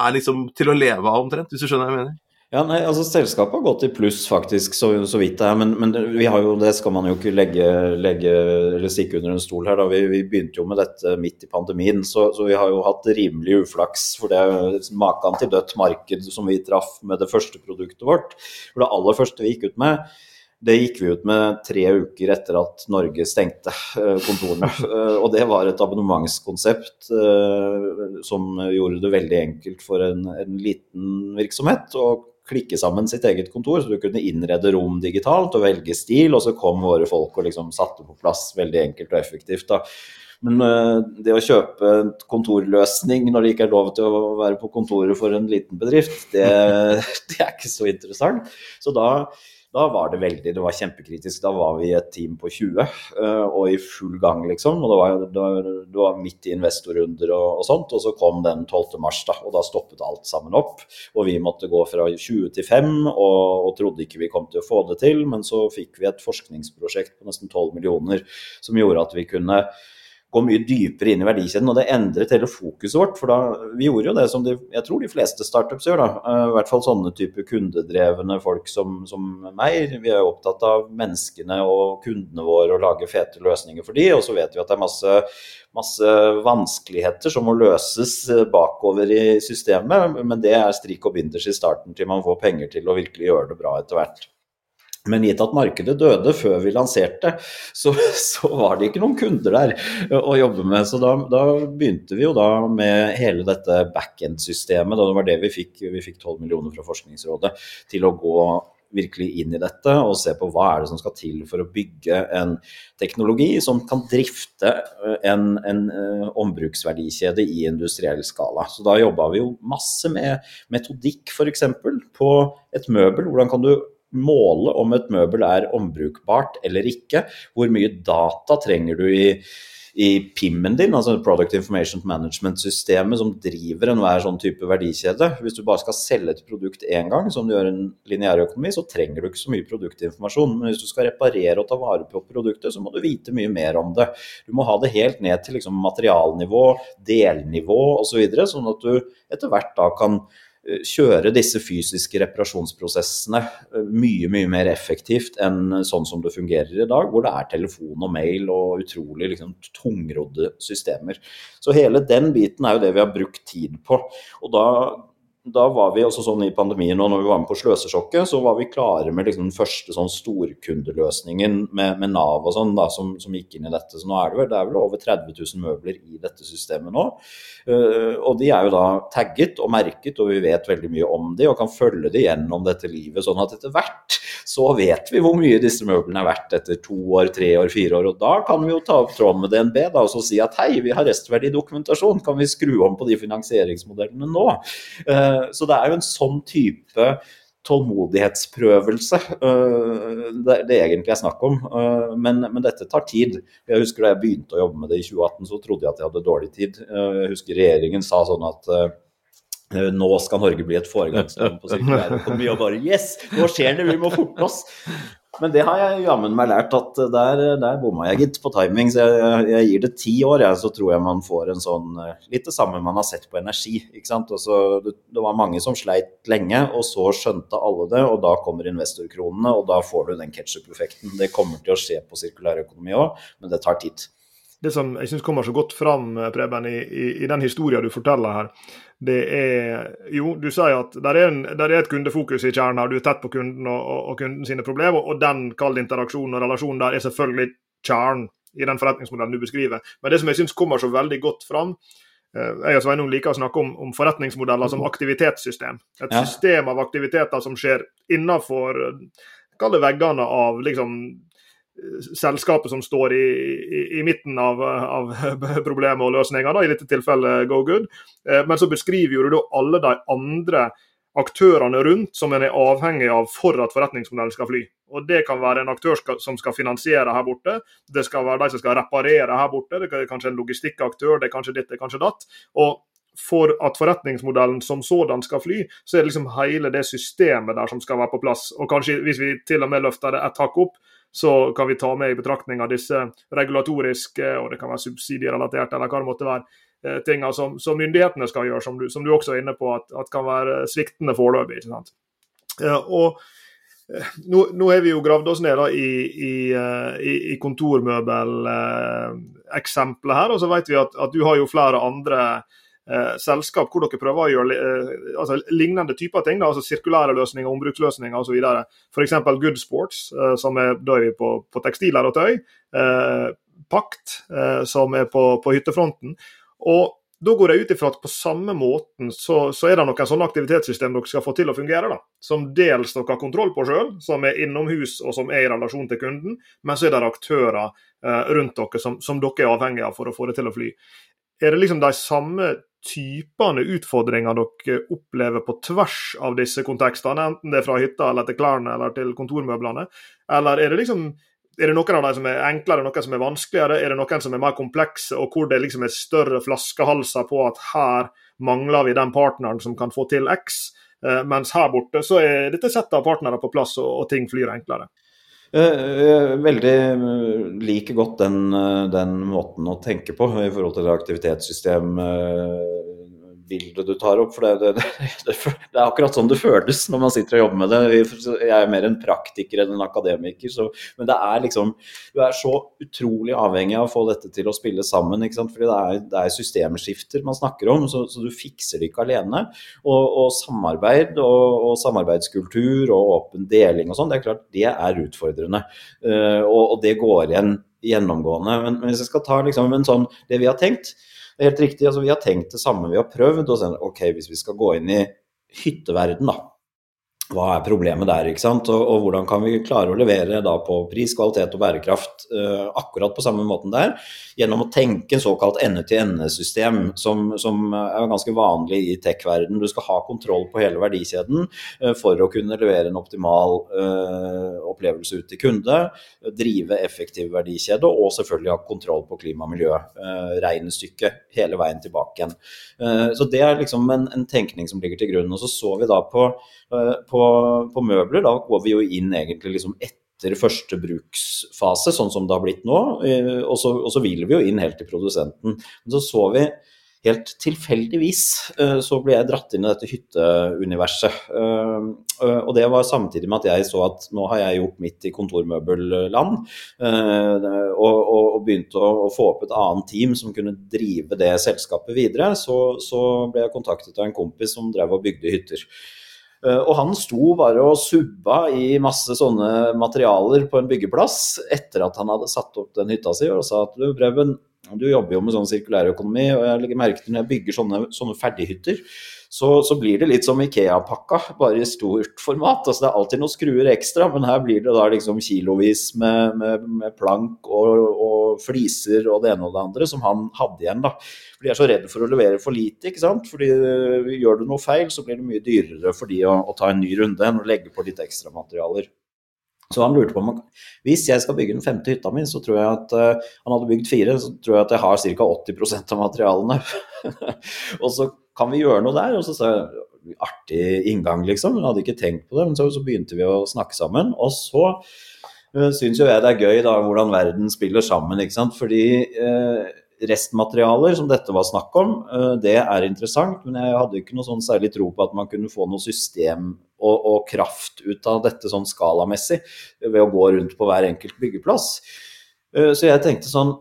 er liksom til å leve av, omtrent, hvis du skjønner hva jeg mener? Ja, nei, altså Selskapet har gått i pluss, faktisk, så, så vidt det er. Men, men, vi har jo, det skal man jo ikke legge, legge eller stikke under en stol her. Vi, vi begynte jo med dette midt i pandemien, så, så, vi har jo hatt rimelig uflaks. For det er maken til dødt marked som vi traff med det første produktet vårt. For det aller første vi gikk ut med, det gikk vi ut med tre uker etter at Norge stengte eh, kontorene. Eh, og det var et abonnementskonsept eh, som gjorde det veldig enkelt for en, en liten virksomhet å klikke sammen sitt eget kontor, så du kunne innrede rom digitalt og velge stil, og så kom våre folk og liksom satte på plass veldig enkelt og effektivt. da. Men uh, det å kjøpe en kontorløsning når det ikke er lov til å være på kontoret for en liten bedrift, det, det er ikke så interessant. Så da da var det veldig Det var kjempekritisk. Da var vi et team på 20 eh, og i full gang, liksom. Og det var, det var, det var midt i investorrunder og, og, sånt. Og så kom den 12. mars, da, og da stoppet alt sammen opp. Og vi måtte gå fra 20 til 5 og, og trodde ikke vi kom til å få det til. Men så fikk vi et forskningsprosjekt på nesten 12 millioner som gjorde at vi kunne gå mye dypere inn i verdikjeden. Og det endret hele fokuset vårt. For da, vi gjorde jo det som de, jeg tror de fleste startups gjør, da. Eh, I hvert fall sånne type kundedrevne folk som, som meg. Vi er jo opptatt av menneskene og kundene våre og lage fete løsninger for de, og så vet vi at det er masse, masse vanskeligheter som må løses eh, bakover i systemet, men det er strik og binders i starten til man får penger til å virkelig gjøre det bra etter hvert. Men gitt at markedet døde før vi lanserte, så, så, var det ikke noen kunder der å jobbe med. Så da, da begynte vi jo da med hele dette backend-systemet. Det var det vi fikk. Vi fikk 12 millioner fra Forskningsrådet til å gå virkelig inn i dette og se på hva er det som skal til for å bygge en teknologi som kan drifte en, en uh, ombruksverdikjede i industriell skala. Så da jobba vi jo masse med metodikk f.eks. på et møbel. Hvordan kan du måle om et møbel er ombrukbart eller ikke. Hvor mye data trenger du i, i PIM-en din, altså Product Information Management-systemet som driver enhver sånn type verdikjede. Hvis du bare skal selge et produkt én gang, som du gjør i en lineærøkonomi, så trenger du ikke så mye produktinformasjon. Men hvis du skal reparere og ta vare på produktet, så må du vite mye mer om det. Du må ha det helt ned til liksom materialnivå, delnivå osv., så sånn at du etter hvert da kan kjøre disse fysiske reparasjonsprosessene eh, mye mye mer effektivt enn sånn som det fungerer i dag, hvor det er telefon og mail og utrolig liksom, tungrodde systemer. Så hele den biten er jo det vi har brukt tid på. Og da da var vi også sånn i pandemien og når vi var med på Sløsesjokket, så var vi klare med liksom den første sånn storkundeløsningen med, med Nav og sånn da, som, som, gikk inn i dette. Så nå er det vel, det er vel over 30 000 møbler i dette systemet nå. Uh, og de er jo da tagget og merket, og vi vet veldig mye om de og kan følge de gjennom dette livet. Sånn at etter hvert så vet vi hvor mye disse møblene er verdt etter to år, tre år, fire år. Og da kan vi jo ta opp tråden med DNB da, og så si at hei, vi har restverdidokumentasjon, kan vi skru om på de finansieringsmodellene nå? Uh, så det er jo en sånn type tålmodighetsprøvelse uh, det, det egentlig er snakk om. Uh, men, men, dette tar tid. Jeg husker Da jeg begynte å jobbe med det i 2018, så trodde jeg at jeg hadde dårlig tid. Jeg husker regjeringen sa sånn at nå skal Norge bli et foregangsland på sirkulær økonomi. Og bare Yes, nå skjer det, vi må forte oss. Men det har jeg jammen meg lært at der, der bomma jeg gitt på timing. Så jeg, jeg gir det ti år, jeg, så tror jeg man får en sånn Litt det samme man har sett på energi. ikke sant? Også, det, det, var mange som sleit lenge, og så skjønte alle det. Og da kommer investorkronene, og da får du den ketsjup-effekten. Det kommer til å skje på sirkulærøkonomi òg, men det tar tid. Det som jeg syns kommer så godt fram, Preben, i, i, i den historien du forteller her, det er Jo, du sier at det er, er, et kundefokus i kjernen her. Du er tett på kunden og, og, og kunden sine problemer, og den kalde interaksjonen og relasjonen der er selvfølgelig kjernen i den forretningsmodellen du beskriver. Men det som jeg syns kommer så veldig godt fram, eh, jeg og Sveinung liker å snakke om, om, forretningsmodeller som aktivitetssystem. Et system av aktiviteter som skjer Kall det veggene av liksom selskapet som står i, i, i midten av, av problemet og løsninga, i dette tilfellet Go Good. Eh, men så beskriver du alle de andre aktørene rundt som en er avhengig av for at forretningsmodellen skal fly. Og Det kan være en aktør som skal finansiere her borte, det skal være de som skal reparere her borte, det er kanskje en logistikkaktør, det er kanskje ditt, det er kanskje datt. Og for at forretningsmodellen som sådan skal fly, så er det liksom hele det systemet der som skal være på plass. Og kanskje hvis vi til og med løfter det et hakk opp, så kan vi ta med i betraktning av disse regulatoriske, og det kan være subsidierelaterte eller hva det måtte være, eh, tingene som, som, myndighetene skal gjøre, som du, som du, også er inne på at, at kan være sviktende foreløpig. ikke sant? Og eh, nå, nå har vi jo gravd oss ned da, i, i, eh, i, kontormøbeleksempelet her, og så vet vi at, at, du har jo flere andre eh, selskap hvor dere prøver å gjøre eh, altså, lignende typer ting. Da, altså Sirkulære løsninger, ombruksløsninger osv. F.eks. Good Sports, eh, som er på, på tekstiler og tøy. Eh, Pakt, eh, som er på, på hyttefronten. Og da går jeg ut ifra at på samme måten så, så, er det noen sånne aktivitetssystem dere skal få til å fungere. da, Som dels dere har kontroll på sjøl, som er innomhus og som er i relasjon til kunden. Men så er det aktører eh, rundt dere som, som, dere er avhengig av for å få det til å fly. Er det liksom de samme typene utfordringer dere opplever på tvers av disse kontekstene, enten det er fra hytta eller til klærne eller til kontormøblene? Eller er det liksom er det noen av dem som er enklere, noen som er vanskeligere, er det noen som er mer komplekse, og hvor det liksom er større flaskehalser på at her mangler vi den partneren som kan få til X, eh, mens her borte så er dette settet av partnere på plass, og, og ting flyr enklere? Uh, veldig uh, liker godt den, uh, den, måten å tenke på i forhold til aktivitetssystem bildet du tar opp. For det, det, det, det, er akkurat sånn det føles når man sitter og jobber med det. Jeg er mer en praktiker enn en akademiker. Så, men det er liksom Du er så utrolig avhengig av å få dette til å spille sammen. ikke sant? Fordi det er, det er systemskifter man snakker om, så, så, du fikser det ikke alene. Og, og samarbeid og, og, samarbeidskultur og åpen deling og sånn, det er klart det er utfordrende. Uh, og, og, det går igjen gjennomgående. Men, hvis jeg skal ta liksom en sånn, det vi har tenkt, det er helt riktig. altså Vi har tenkt det samme, vi har prøvd. og så, ok, Hvis vi skal gå inn i hytteverden, da, hva er problemet der, ikke sant? Og, og, hvordan kan vi klare å levere da på pris, kvalitet og bærekraft uh, akkurat på samme måten der, gjennom å tenke en såkalt ende-til-ende-system, som, som, er ganske vanlig i tech-verden. Du skal ha kontroll på hele verdikjeden uh, for å kunne levere en optimal uh, opplevelse ut til kunde, drive effektiv verdikjede og selvfølgelig ha kontroll på klima og miljø. regnestykket hele veien tilbake igjen. så det er liksom en, en tenkning som ligger til grunn. Og så så vi da på Eh, på, på, møbler, da går vi jo inn egentlig liksom etter første bruksfase, sånn som det har blitt nå. Eh, og så, og så hviler vi jo inn helt til produsenten. Men så så vi helt tilfeldigvis eh, så ble jeg dratt inn i dette hytteuniverset. Og det var samtidig med at jeg så at nå har jeg gjort mitt i kontormøbelland. Og, og begynte å, få opp et annet team som kunne drive det selskapet videre. Så, så ble jeg kontaktet av en kompis som drev og bygde hytter. Eh, og han sto bare og subba i masse sånne materialer på en byggeplass etter at han hadde satt opp den hytta si, og sa at du Preben, du jobber jo med sånn sirkulærøkonomi, og jeg legger merke til når jeg bygger sånne, sånne ferdighytter, så, så, blir det litt som Ikea-pakka, bare i stort format. Altså, det er alltid noen skruer ekstra, men her blir det da liksom kilovis med, med, med plank og, og, fliser og det ene og det andre som han hadde igjen. da. For De er så redde for å levere for lite. ikke sant? Fordi eh, Gjør du noe feil, så blir det mye dyrere for de å, å ta en ny runde enn å legge på litt ekstra materialer. Så han lurte på om hvis jeg skal bygge den femte hytta mi, så tror jeg at uh, han hadde bygd fire, så tror jeg at jeg har ca. 80% av materialene. og så kan vi gjøre noe der? Og så sa jeg artig inngang, liksom. Jeg hadde ikke tenkt på det, men så, så begynte vi å snakke sammen. Og så uh, syns jo jeg det er gøy da, hvordan verden spiller sammen, ikke sant. Fordi uh, restmaterialer, som dette var snakk om, uh, det er interessant. Men jeg hadde ikke noe sånn særlig tro på at man kunne få noe system og, og kraft ut av dette sånn skalamessig ved å gå rundt på hver enkelt byggeplass. Så jeg tenkte sånn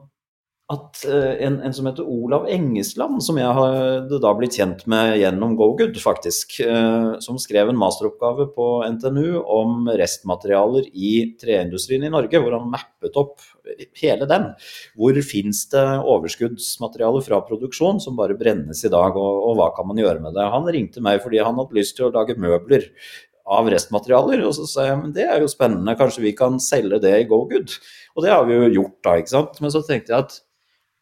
at eh, en, en, som heter Olav Engesland, som jeg har da blitt kjent med gjennom GoGood, faktisk, eh, som skrev en masteroppgave på NTNU om restmaterialer i treindustrien i Norge, hvor han mappet opp hele den. Hvor fins det overskuddsmateriale fra produksjon som bare brennes i dag, og, og hva kan man gjøre med det? Han ringte meg fordi han hadde lyst til å lage møbler av restmaterialer. Og så sa jeg men det er jo spennende, kanskje vi kan selge det i GoGood. Og det har vi jo gjort da, ikke sant. Men så tenkte jeg at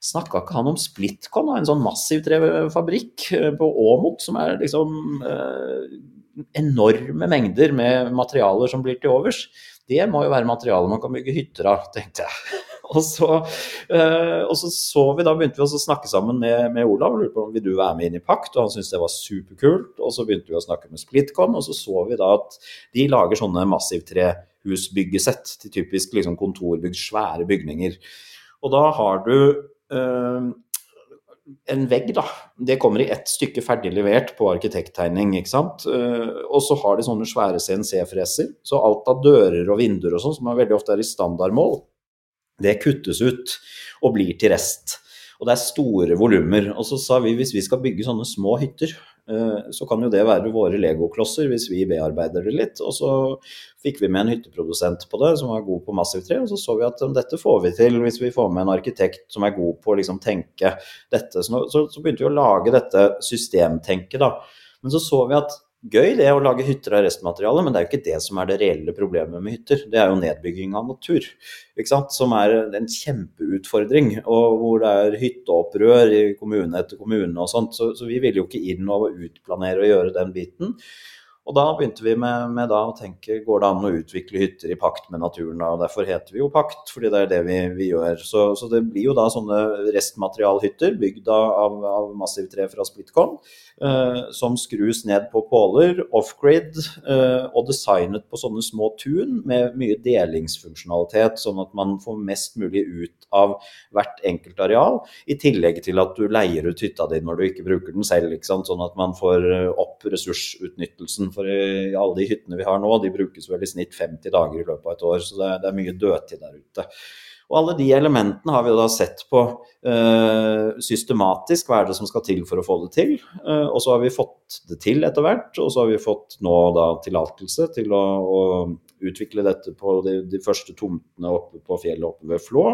Snakka ikke han om Splitcon, en sånn massivtrefabrikk eh, på Åmot, som er liksom eh, enorme mengder med materialer som blir til overs? Det må jo være materialer man kan bygge hytter av, tenkte jeg. Og så, eh, og så, så vi da begynte vi å snakke sammen med, med Olav lurte på om vil du være med inn i Pakt, og han syntes det var superkult. Og så begynte vi å snakke med Splitcon, og så så vi da at de lager sånne massivtrehusbyggesett til typisk liksom kontorbygg, svære bygninger. Og da har du en vegg, da. Det kommer i ett stykke ferdig levert på arkitekttegning. ikke sant? Uh, og så har de sånne svære CNC-freser. Så alt av dører og vinduer og sånn, som veldig ofte er i standardmål, det kuttes ut og blir til rest. Og det er store volumer. Og så sa vi hvis vi skal bygge sånne små hytter, Eh, så kan jo det være våre legoklosser hvis vi bearbeider det litt. Og så fikk vi med en hytteprodusent på det som var god på massivtre, og så så vi at dette får vi til hvis vi får med en arkitekt som er god på å liksom tenke dette. Så, så begynte vi å lage dette systemtenket, da. Men så så vi at gøy det å lage hytter av restmateriale, men det er jo ikke det som er det reelle problemet med hytter. Det er jo nedbygging av natur, som er en kjempeutfordring. Og hvor det er hytteopprør i kommune etter kommune og sånt. Så, så vi vil jo ikke inn og utplanere og gjøre den biten. Og da begynte vi med, med å tenke går det an å utvikle hytter i pakt med naturen. og Derfor heter vi jo pakt, fordi det er det vi, vi gjør. Så, så, det blir jo da sånne restmaterialhytter bygd av, av massivtre fra Splitcon, eh, som skrus ned på påler, off-grid, eh, og designet på sånne små tun med mye delingsfunksjonalitet, sånn at man får mest mulig ut av hvert enkelt areal, i tillegg til at du leier ut hytta di når du ikke bruker den selv, sånn at man får opp ressursutnyttelsen for i alle de hyttene vi har nå, de brukes vel i snitt 50 dager i løpet av et år. Så det det er mye dødtid der ute. Og alle de elementene har vi da sett på uh, systematisk. Hva er det som skal til for å få det til? Uh, og så har vi fått det til etter hvert. Og så har vi fått nå da tillatelse til å, å utvikle dette på de, de, første tomtene oppe på fjellet oppe ved Flå,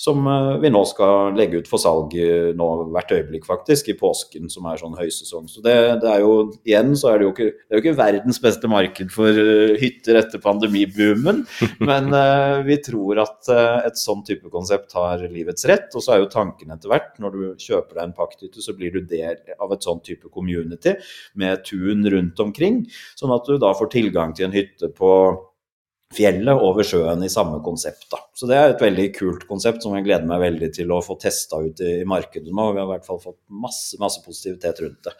som uh, vi nå skal legge ut for salg nå hvert øyeblikk, faktisk, i påsken, som er sånn høysesong. Så det, det er jo igjen så er det jo ikke, det er jo ikke verdens beste marked for uh, hytter etter pandemiboomen, men uh, vi tror at et sånn type konsept har livets rett. Og så er jo tanken etter hvert, når du kjøper deg en pakkhytte, så blir du del av et sånn type community med tun rundt omkring, sånn at du da får tilgang til en hytte på fjellet over sjøen i samme konsept. Da. Så det er et veldig kult konsept som jeg gleder meg veldig til å få testa ut i, i markedet nå. Vi har i hvert fall fått masse, masse positivitet rundt det.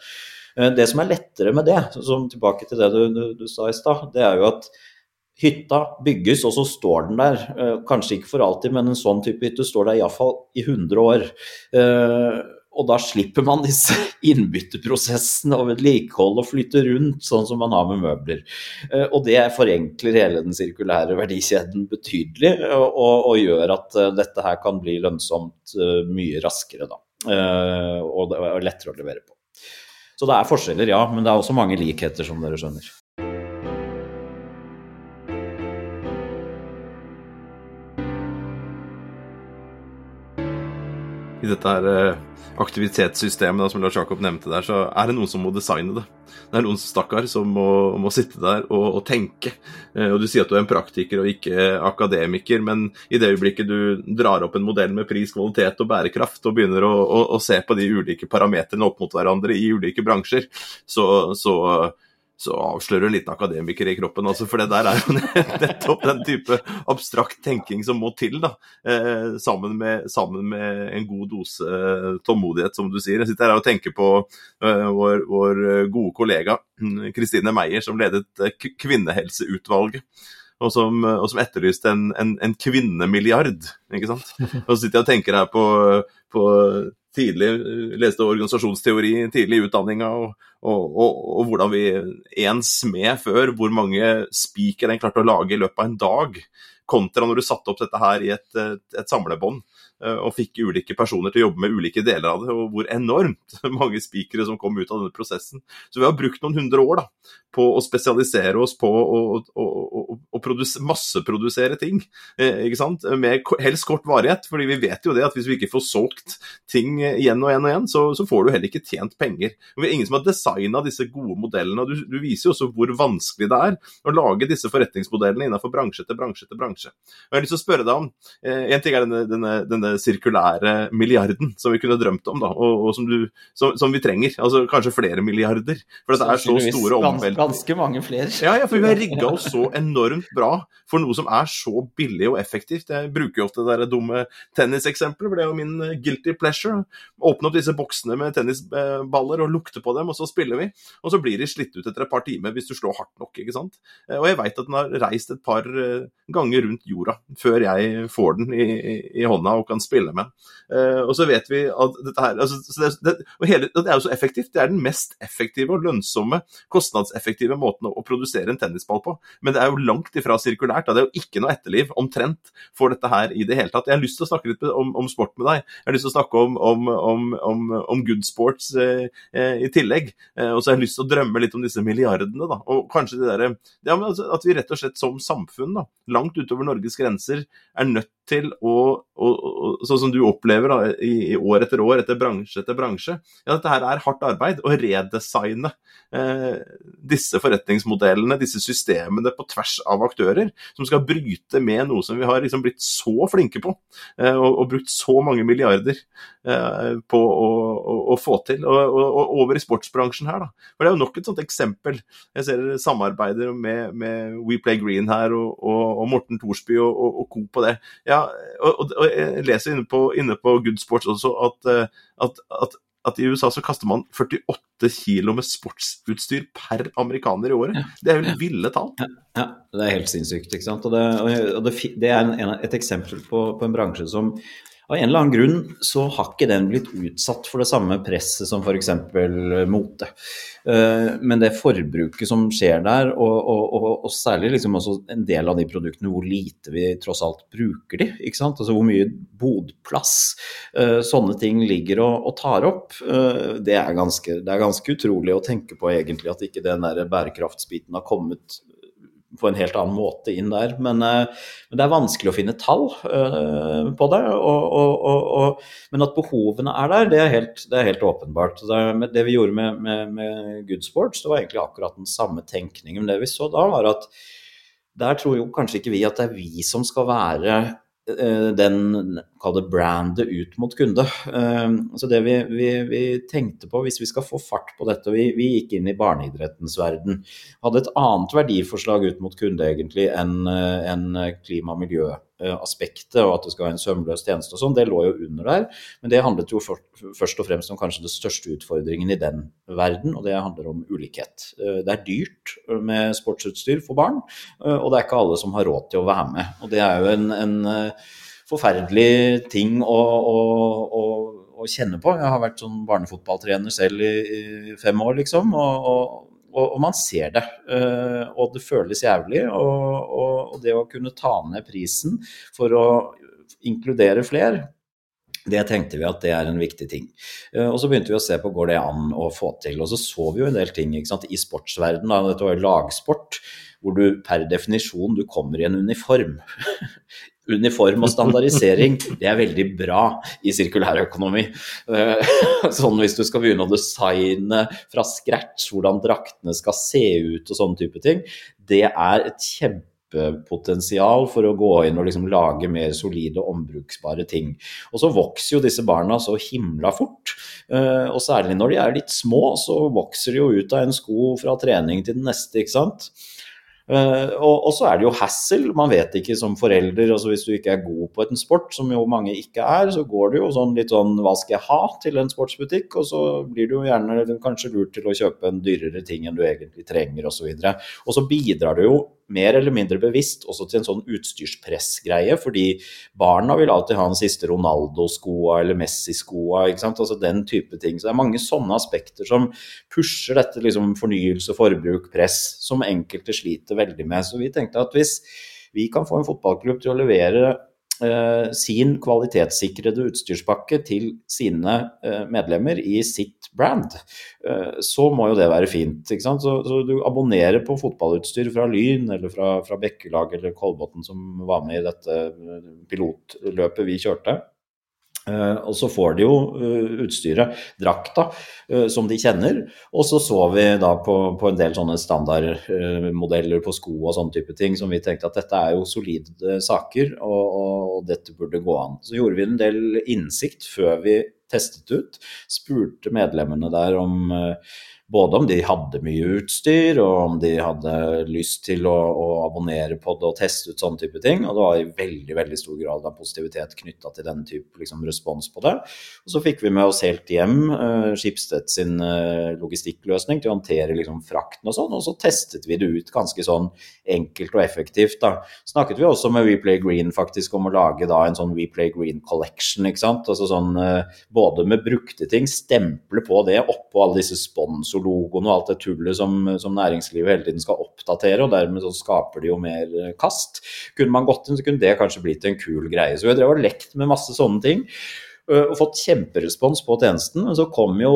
Eh, det som er lettere med det, som tilbake til det du, du, du sa i stad, det er jo at hytta bygges, og så står den der. Eh, kanskje ikke for alltid, men en sånn type hytte står der iallfall i 100 år. Og da slipper man disse innbytteprosessene og vedlikehold og flytte rundt, sånn som man har med møbler. Eh, og det forenkler hele den sirkulære verdikjeden betydelig, og, og gjør at eh, dette her kan bli lønnsomt eh, mye raskere, da. Og er lettere å levere på. Så det er forskjeller, ja, men det er også mange likheter, som dere skjønner. I dette her aktivitetssystemet som Lars Jakob nevnte der, så er det noen som må designe det. Det er noen stakkar som må, må, sitte der og, og, tenke. Eh, og Du sier at du er en praktiker og ikke akademiker, men i det øyeblikket du drar opp en modell med pris, kvalitet og bærekraft, og begynner å, å, å se på de ulike parametrene opp mot hverandre i ulike bransjer, så, så så avslører du en liten akademiker i kroppen. Altså, for det der er jo nettopp den type abstrakt tenking som må til, da, eh, sammen, med, sammen, med, en god dose eh, tålmodighet, som du sier. Jeg sitter her og tenker på eh, vår, vår, gode kollega Kristine Meyer, som ledet eh, Kvinnehelseutvalget. Og som, og som etterlyste en, en, en, kvinnemilliard. ikke sant? Og så sitter jeg og tenker her på, på tidlig leste organisasjonsteori tidlig i utdanninga, og, og, og, og, hvordan vi En smed før, hvor mange spiker en klarte å lage i løpet av en dag, kontra når du satte opp dette her i et, et, et samlebånd. Eh, og fikk ulike personer til å jobbe med ulike deler av det, og hvor enormt mange spikere som kom ut av denne prosessen. Så vi har brukt noen hundre år da, på å spesialisere oss på å, å, å, å masseprodusere ting, eh, med helst kort varighet. fordi vi vet jo det at hvis vi ikke får solgt ting igjen og igjen og igjen, så, så får du heller ikke tjent penger. Vi er ingen som har designa disse gode modellene. og du, du, viser jo også hvor vanskelig det er å lage disse forretningsmodellene innenfor bransje etter bransje etter bransje. Og jeg har lyst til å spørre deg om, eh, En ting er denne, denne, denne sirkulære milliarden som vi kunne drømt om, da, og, og som, du, som, som, vi trenger. Altså kanskje flere milliarder. For det er så store omveltninger. Ganske mange flere. Ja, ja, for vi har rigga oss så enormt bra for noe som er så billig og effektivt. Jeg bruker jo ofte det der dumme tenniseksempelet, for det er jo min eh, guilty pleasure. Åpne opp disse boksene med tennisballer og lukte på dem, og så spiller vi. Og så blir de slitt ut etter et par timer hvis du slår hardt nok, ikke sant. Eh, og jeg veit at den har reist et par eh, ganger rundt jorda før jeg får den i, i, i hånda og kan spille med. Uh, og så vet vi at dette her altså, det, det, hele, det, er jo så effektivt. Det er den mest effektive og lønnsomme, kostnadseffektive måten å, å, produsere en tennisball på. Men det er jo langt ifra sirkulært. Da. Det er jo ikke noe etterliv omtrent for dette her i det hele tatt. Jeg har lyst til å snakke litt om, om sport med deg. Jeg har lyst til å snakke om, om, om good sports eh, uh, i tillegg. og så har jeg lyst til å drømme litt om disse milliardene. Da. Og kanskje det der, ja, altså, at vi rett og slett som samfunn, da, langt utover Norges grenser, er nødt til å, å, å Sånn som du opplever da, i, i, år etter år, etter bransje etter bransje. Ja, dette her er hardt arbeid. Å redesigne eh, disse forretningsmodellene, disse systemene på tvers av aktører, som skal bryte med noe som vi har liksom blitt så flinke på, eh, og, og, brukt så mange milliarder eh, på å, å, få til. Og, og, over i sportsbransjen her, da. For det er jo nok et sånt eksempel. Jeg ser samarbeider med, med We Play Green her, og, Morten Thorsby og, co. på det. Ja, og, jeg leser inne på, inne på Good Sports også at, eh, at, at, at, i USA så kaster man 48 kilo med sportsutstyr per amerikaner i året. Ja. Det er jo ville tall. Ja, ja, det er helt sinnssykt. ikke sant? Og det, og det, det er en, et eksempel på, på en bransje som av en eller annen grunn så har ikke den blitt utsatt for det samme presset som f.eks. mote. Eh, men det forbruket som skjer der, og, og, og, og særlig liksom en del av de produktene, hvor lite vi tross alt bruker de, ikke sant? Altså hvor mye bodplass eh, sånne ting ligger og, tar opp, eh, det er, ganske, det er ganske utrolig å tenke på egentlig at ikke den der bærekraftsbiten har kommet på en helt annen måte inn der. Men, eh, men det er vanskelig å finne tall uh, på det. Og, og, og, men at behovene er der, det er helt, det er helt åpenbart. Det, det, vi gjorde med, med, med Good Sports, det var egentlig akkurat den samme tenkningen. Men det vi så da, var at der tror jo kanskje ikke vi at det er vi som skal være den kall brandet ut mot kunde. Eh, så det vi, vi, vi, tenkte på hvis vi skal få fart på dette, vi, vi gikk inn i barneidrettens verden, hadde et annet verdiforslag ut mot kunde egentlig enn eh, en klima- og miljø Eh, aspektet, og at det skal være en sømløs tjeneste og sånn, det lå jo under der. Men det handlet jo først og fremst om kanskje den største utfordringen i den verden, og det handler om ulikhet. Eh, det er dyrt med sportsutstyr for barn, eh, og det er ikke alle som har råd til å være med. Og det er jo en, en forferdelig ting å, å, å, å, kjenne på. Jeg har vært sånn barnefotballtrener selv i, i fem år, liksom. og og, man ser det. Uh, og det føles jævlig. Og, og, det å kunne ta ned prisen for å inkludere flere, det tenkte vi at det er en viktig ting. Uh, og så begynte vi å se på går det an å få til. Og så så vi jo en del ting sant, i sportsverdenen. Dette var lagsport hvor du per definisjon du kommer i en uniform. uniform og standardisering, det er veldig bra i sirkulærøkonomi. Eh, sånn hvis du skal begynne å designe fra scratch hvordan draktene skal se ut og sånne type ting, det er et kjempepotensial for å gå inn og liksom lage mer solide, ombruksbare ting. Og så vokser jo disse barna så himla fort. Eh, og særlig når de er litt små, så vokser de jo ut av en sko fra trening til den neste, ikke sant. Uh, og, og, så er det jo hassle. Man vet ikke som forelder altså Hvis du ikke er god på en sport, som jo mange ikke er, så går det jo sånn litt sånn Hva skal jeg ha til en sportsbutikk? Og så blir du jo gjerne kanskje lurt til å kjøpe en dyrere ting enn du egentlig trenger, osv. Og, så og så bidrar det jo mer eller mindre bevisst også til en sånn utstyrspressgreie, fordi barna vil alltid ha den siste Ronaldo-skoa eller Messi-skoa, ikke sant, altså den type ting. Så det er mange sånne aspekter som pusher dette liksom fornyelse, forbruk, press, som enkelte sliter veldig med. Så vi tenkte at hvis vi kan få en fotballklubb til å levere sin kvalitetssikrede utstyrspakke til sine eh, medlemmer i sitt brand, eh, så må jo det være fint. Så, så du abonnerer på fotballutstyr fra Lyn eller fra, fra Bekkelag eller Kolbotn som var med i dette pilotløpet vi kjørte. Uh, og så får de jo uh, utstyret, drakta, uh, som de kjenner. Og så så vi da på, på en del sånne standardmodeller på sko og sånne type ting som vi tenkte at dette er jo solide saker, og, og, dette burde gå an. Så gjorde vi en del innsikt før vi testet ut. Spurte medlemmene der om både om de hadde mye utstyr, og om de hadde lyst til å, å, abonnere på det og teste ut sånne type ting. Og det var i veldig veldig stor grad av positivitet knytta til den type liksom, respons på det. Og så fikk vi med oss helt hjem uh, Schibsted sin uh, logistikkløsning til å håndtere liksom, frakten og sånn, og så testet vi det ut ganske sånn enkelt og effektivt. da. Snakket vi også med WePlay Green faktisk om å lage da en sånn WePlay Green Collection, ikke sant. Altså sånn uh, både med brukte ting, stemple på det oppå alle disse sponsorene logoen og alt det tullet som, som, næringslivet hele tiden skal oppdatere, og dermed så skaper de jo mer kast. Kunne man gått inn, så kunne det kanskje blitt en kul greie. Så har drevet og lekt med masse sånne ting. og fått kjemperespons på tjenesten. Men så kom jo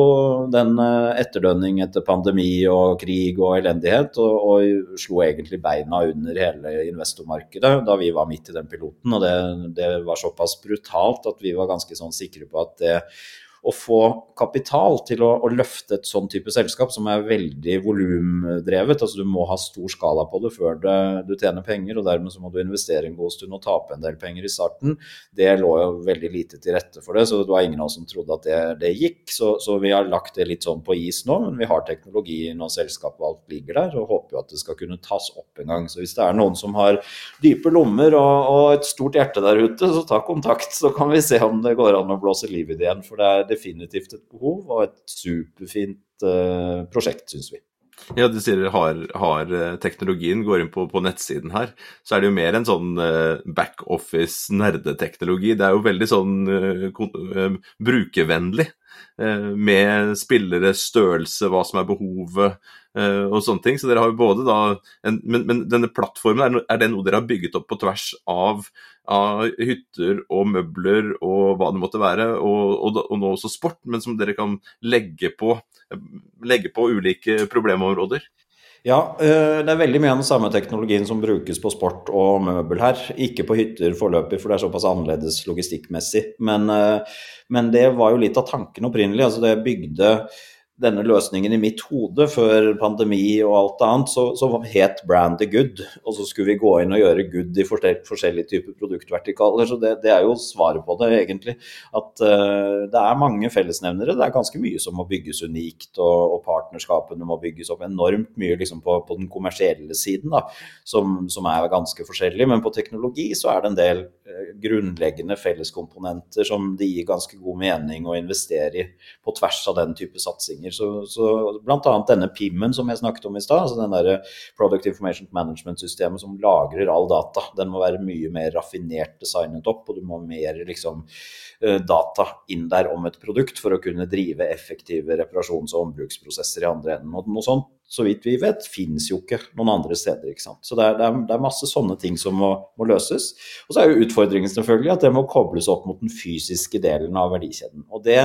den etterdønning etter pandemi og krig og elendighet, og, og slo egentlig beina under hele investormarkedet da vi var midt i den piloten. Og det, det var såpass brutalt at vi var ganske sånn sikre på at det å få kapital til å, å, løfte et sånn type selskap som er veldig volumdrevet. Altså du må ha stor skala på det før det, du tjener penger, og dermed så må du investere en god stund og tape en del penger i starten. Det lå jo veldig lite til rette for det, så det var ingen av oss som trodde at det, det gikk. Så, så, vi har lagt det litt sånn på is nå, men vi har teknologien og selskapet og alt ligger der, og håper jo at det skal kunne tas opp en gang. Så hvis det er noen som har dype lommer og, og et stort hjerte der ute, så ta kontakt, så kan vi se om det går an å blåse liv i det igjen. For det er definitivt et behov og et superfint uh, prosjekt, syns vi. Ja, du sier har, har, eh, teknologien, går inn på, på, nettsiden her, så er det jo mer en sånn uh, backoffice nerdeteknologi. Det er jo veldig sånn brukervennlig. Med spillere, størrelse, hva som er behovet og sånne ting. Så dere har jo både da en, men, men, denne plattformen, er, er det noe dere har bygget opp på tvers av av hytter og møbler og hva det måtte være, og, og, og nå også sport, men som dere kan legge på, legge på ulike problemområder? Ja, eh, det er veldig mye av den samme teknologien som brukes på sport og møbel her. Ikke på hytter foreløpig, for det er såpass annerledes logistikkmessig. Men, eh, men det var jo litt av tanken opprinnelig. Altså det bygde denne løsningen i mitt hode før pandemi og alt annet, så, så het brandet good. Og så skulle vi gå inn og gjøre good i forskjellige typer produktvertikaler. Så det, det, er jo svaret på det, egentlig. At uh, det er mange fellesnevnere. Det er ganske mye som må bygges unikt, og, og partnerskapene må bygges opp enormt mye liksom på, på, den kommersielle siden, da, som, som, er ganske forskjellig. Men på teknologi så er det en del uh, grunnleggende felleskomponenter som det gir ganske god mening å investere i på tvers av den type satsinger løsninger. Så, så Bl.a. denne PIM-en som jeg snakket om i stad, altså den der Product Information Management-systemet som lagrer all data. Den må være mye mer raffinert designet opp, og du må ha mer liksom, eh, data inn der om et produkt for å kunne drive effektive reparasjons- og ombruksprosesser i andre enden. Og noe sånt så vidt vi vet, finnes jo ikke noen andre steder. ikke sant? Så det er, det er, det er masse sånne ting som må, må, løses. Og så er jo utfordringen selvfølgelig at det må kobles opp mot den fysiske delen av verdikjeden. Og det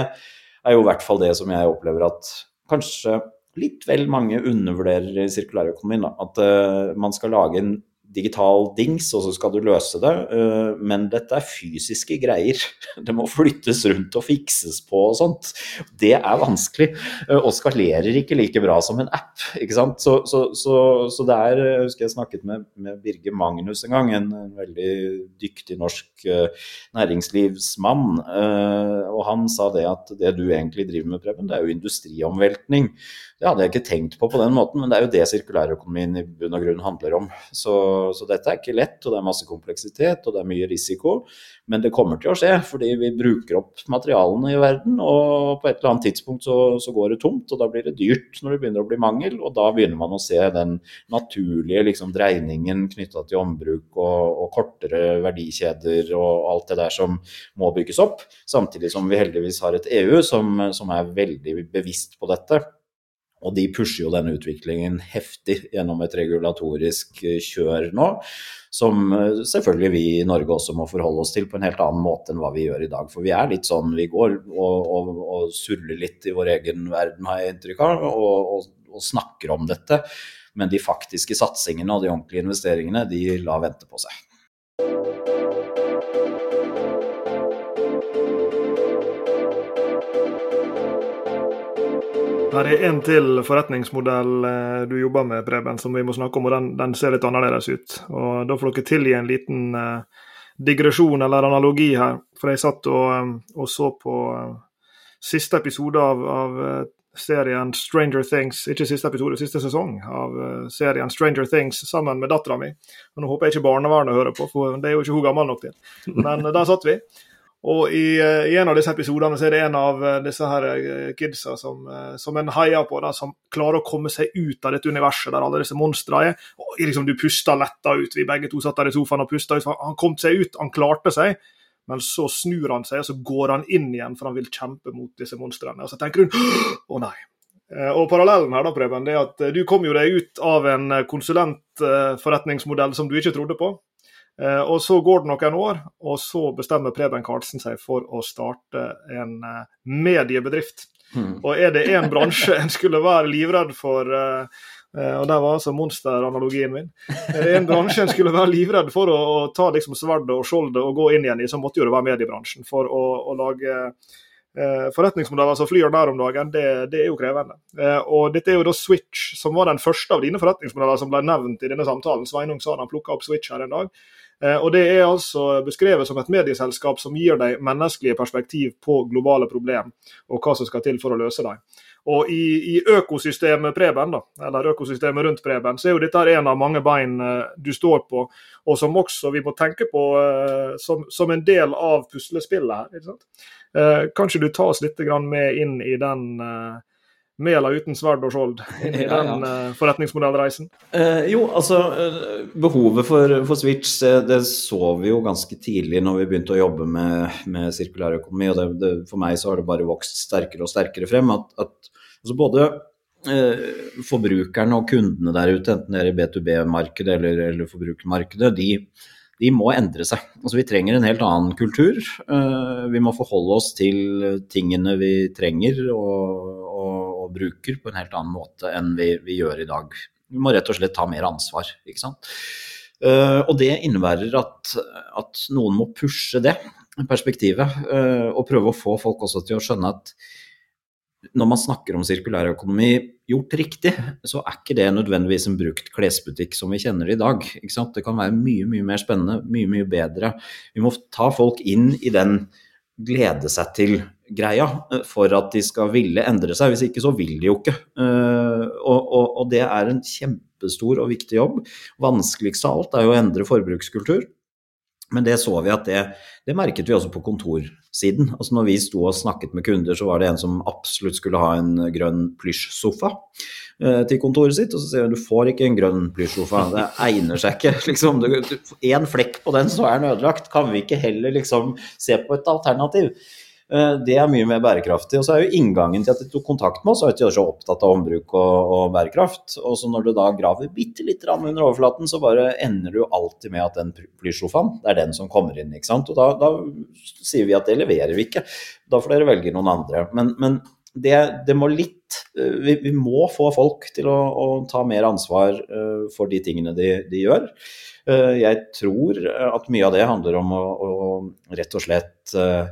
er jo i hvert fall det som jeg opplever at kanskje litt vel mange undervurderer i sirkulærøkonomien. At uh, man skal lage en digital dings, og så skal du løse det. Uh, men dette er fysiske greier. Det må flyttes rundt og fikses på og sånt. Det er vanskelig, uh, og skalerer ikke like bra som en app. ikke sant? Så, så, så, så det er Jeg husker jeg snakket med, med Birger Magnus en gang, en, veldig dyktig norsk næringslivsmann. og han sa det at det du egentlig driver med, Preben, det er jo industriomveltning. Det hadde jeg ikke tenkt på på den måten, men det er jo det sirkulærøkonomien i bunn og grunn handler om. Så, så, dette er ikke lett, og det er masse kompleksitet og det er mye risiko. Men det kommer til å skje, fordi vi bruker opp materialene i verden. Og på et eller annet tidspunkt så, så går det tomt, og da blir det dyrt når det begynner å bli mangel. Og da begynner man å se den naturlige liksom, dreiningen knytta til ombruk og, og kortere verdikjeder og alt det der som må bygges opp. Samtidig som vi heldigvis har et EU som, som er veldig bevisst på dette. Og de pusher jo denne utviklingen heftig gjennom et regulatorisk eh, kjør nå, som eh, selvfølgelig vi i Norge også må forholde oss til på en helt annen måte enn hva vi gjør i dag. For vi er litt sånn, vi går og, og, og surrer litt i vår egen verden, har jeg inntrykk av, og, og snakker om dette. Men de faktiske satsingene og de ordentlige investeringene, de lar vente på seg. Her er en til forretningsmodell eh, du jobber med, Preben, som vi må snakke om. og Den, den ser litt annerledes ut. Og Da får dere tilgi en liten uh, digresjon eller analogi her. For jeg satt og, um, og så på siste episode av, av serien Stranger Things, ikke siste episode, siste sesong av serien Stranger Things sammen med dattera mi. Nå håper jeg ikke barnevernet hører på, for det er jo ikke hun gammel nok til. Men der satt vi. Og i, eh, i, en av disse episodene så er det en av eh, disse her eh, kidsa som, som en heier på, da, som klarer å komme seg ut av dette universet der alle disse monstrene er. Og liksom Du puster letta ut. Vi begge to satt der i sofaen og pusta ut. Han kom seg ut, han klarte seg. Men så snur han seg, og så går han inn igjen, for han vil kjempe mot disse monstrene. Og så tenker hun å nei. Og Parallellen her da, Preben, det er at du kom jo deg ut av en konsulentforretningsmodell som du ikke trodde på. Eh, og Så går det noen år, og så bestemmer Preben Karlsen seg for å starte en eh, mediebedrift. Mm. Og er det én bransje en skulle være livredd for eh, og Der var altså monsteranalogien min. Er det en bransje en skulle være livredd for å, å ta liksom sverdet og skjoldet og gå inn igjen i, så måtte jo det være mediebransjen. For å, å lage eh, forretningsmodeller som flyr der om dagen, det, det er jo krevende. Eh, og Dette er jo da Switch, som var den første av dine forretningsmodeller som ble nevnt i denne samtalen. Sveinung sa han plukka opp Switch her en dag. Eh, og Det er altså beskrevet som et medieselskap som gir deg menneskelige perspektiv på globale problem, og hva som skal til for å løse dem. Og i, i økosystemet Preben, da, eller økosystemet rundt Preben, så er jo dette en av mange bein eh, du står på, og som også vi må tenke på uh, som, som, en del av puslespillet her. ikke kanskje du tar oss litt med inn i den med eller uten sverd og skjold inn i den ja, den uh, forretningsmodellreisen? Eh, jo, altså uh, behovet for, for Switch det så vi jo ganske tidlig når vi begynte å jobbe med, med sirkulærøkonomi. og det, det, For meg så har det bare vokst sterkere og sterkere frem. at, at altså både forbrukerne og kundene der ute, enten det er i B2B-markedet eller, eller forbrukermarkedet, de, de må endre seg. Altså, vi trenger en helt annen kultur. Vi må forholde oss til tingene vi trenger og, bruker på en helt annen måte enn vi, vi, gjør i dag. Vi må rett og slett ta mer ansvar. ikke sant? Uh, og det innebærer at, at, noen må pushe det perspektivet, uh, og prøve å få folk også til å skjønne at når man snakker om sirkulærøkonomi gjort riktig, så er ikke det nødvendigvis en brukt klesbutikk som vi kjenner i dag. Det kan være mye, mye mer spennende, mye, mye bedre. Vi må ta folk inn i den glede seg til greia eh, for at de skal ville endre seg. Hvis ikke så vil de jo ikke. Eh, og, og, og det er en kjempestor og viktig jobb. Vanskeligst av alt er jo å endre forbrukskultur. Men det så vi at det, det merket vi også på kontorsiden. Altså når vi sto og snakket med kunder, så var det en som absolutt skulle ha en grønn plysjsofa eh, til kontoret sitt. Og så sier hun du får ikke en grønn plysjsofa, det egner seg ikke. Liksom, en flekk på den, så er den ødelagt. Kan vi ikke heller liksom se på et alternativ? Eh, det er mye mer bærekraftig. Og så er jo inngangen til at de tok kontakt med oss, at de er så opptatt av ombruk og, og bærekraft. Og så når du da graver bitte litt under overflaten, så bare ender du alltid med at den plysjofaen, det er den som kommer inn. ikke sant? Og da, da, sier vi at det leverer vi ikke. Da får dere velge noen andre. Men, men det, det, må litt eh, vi, vi, må få folk til å, å ta mer ansvar uh, for de tingene de, de gjør. Uh, jeg tror at mye av det handler om å, å rett og slett uh,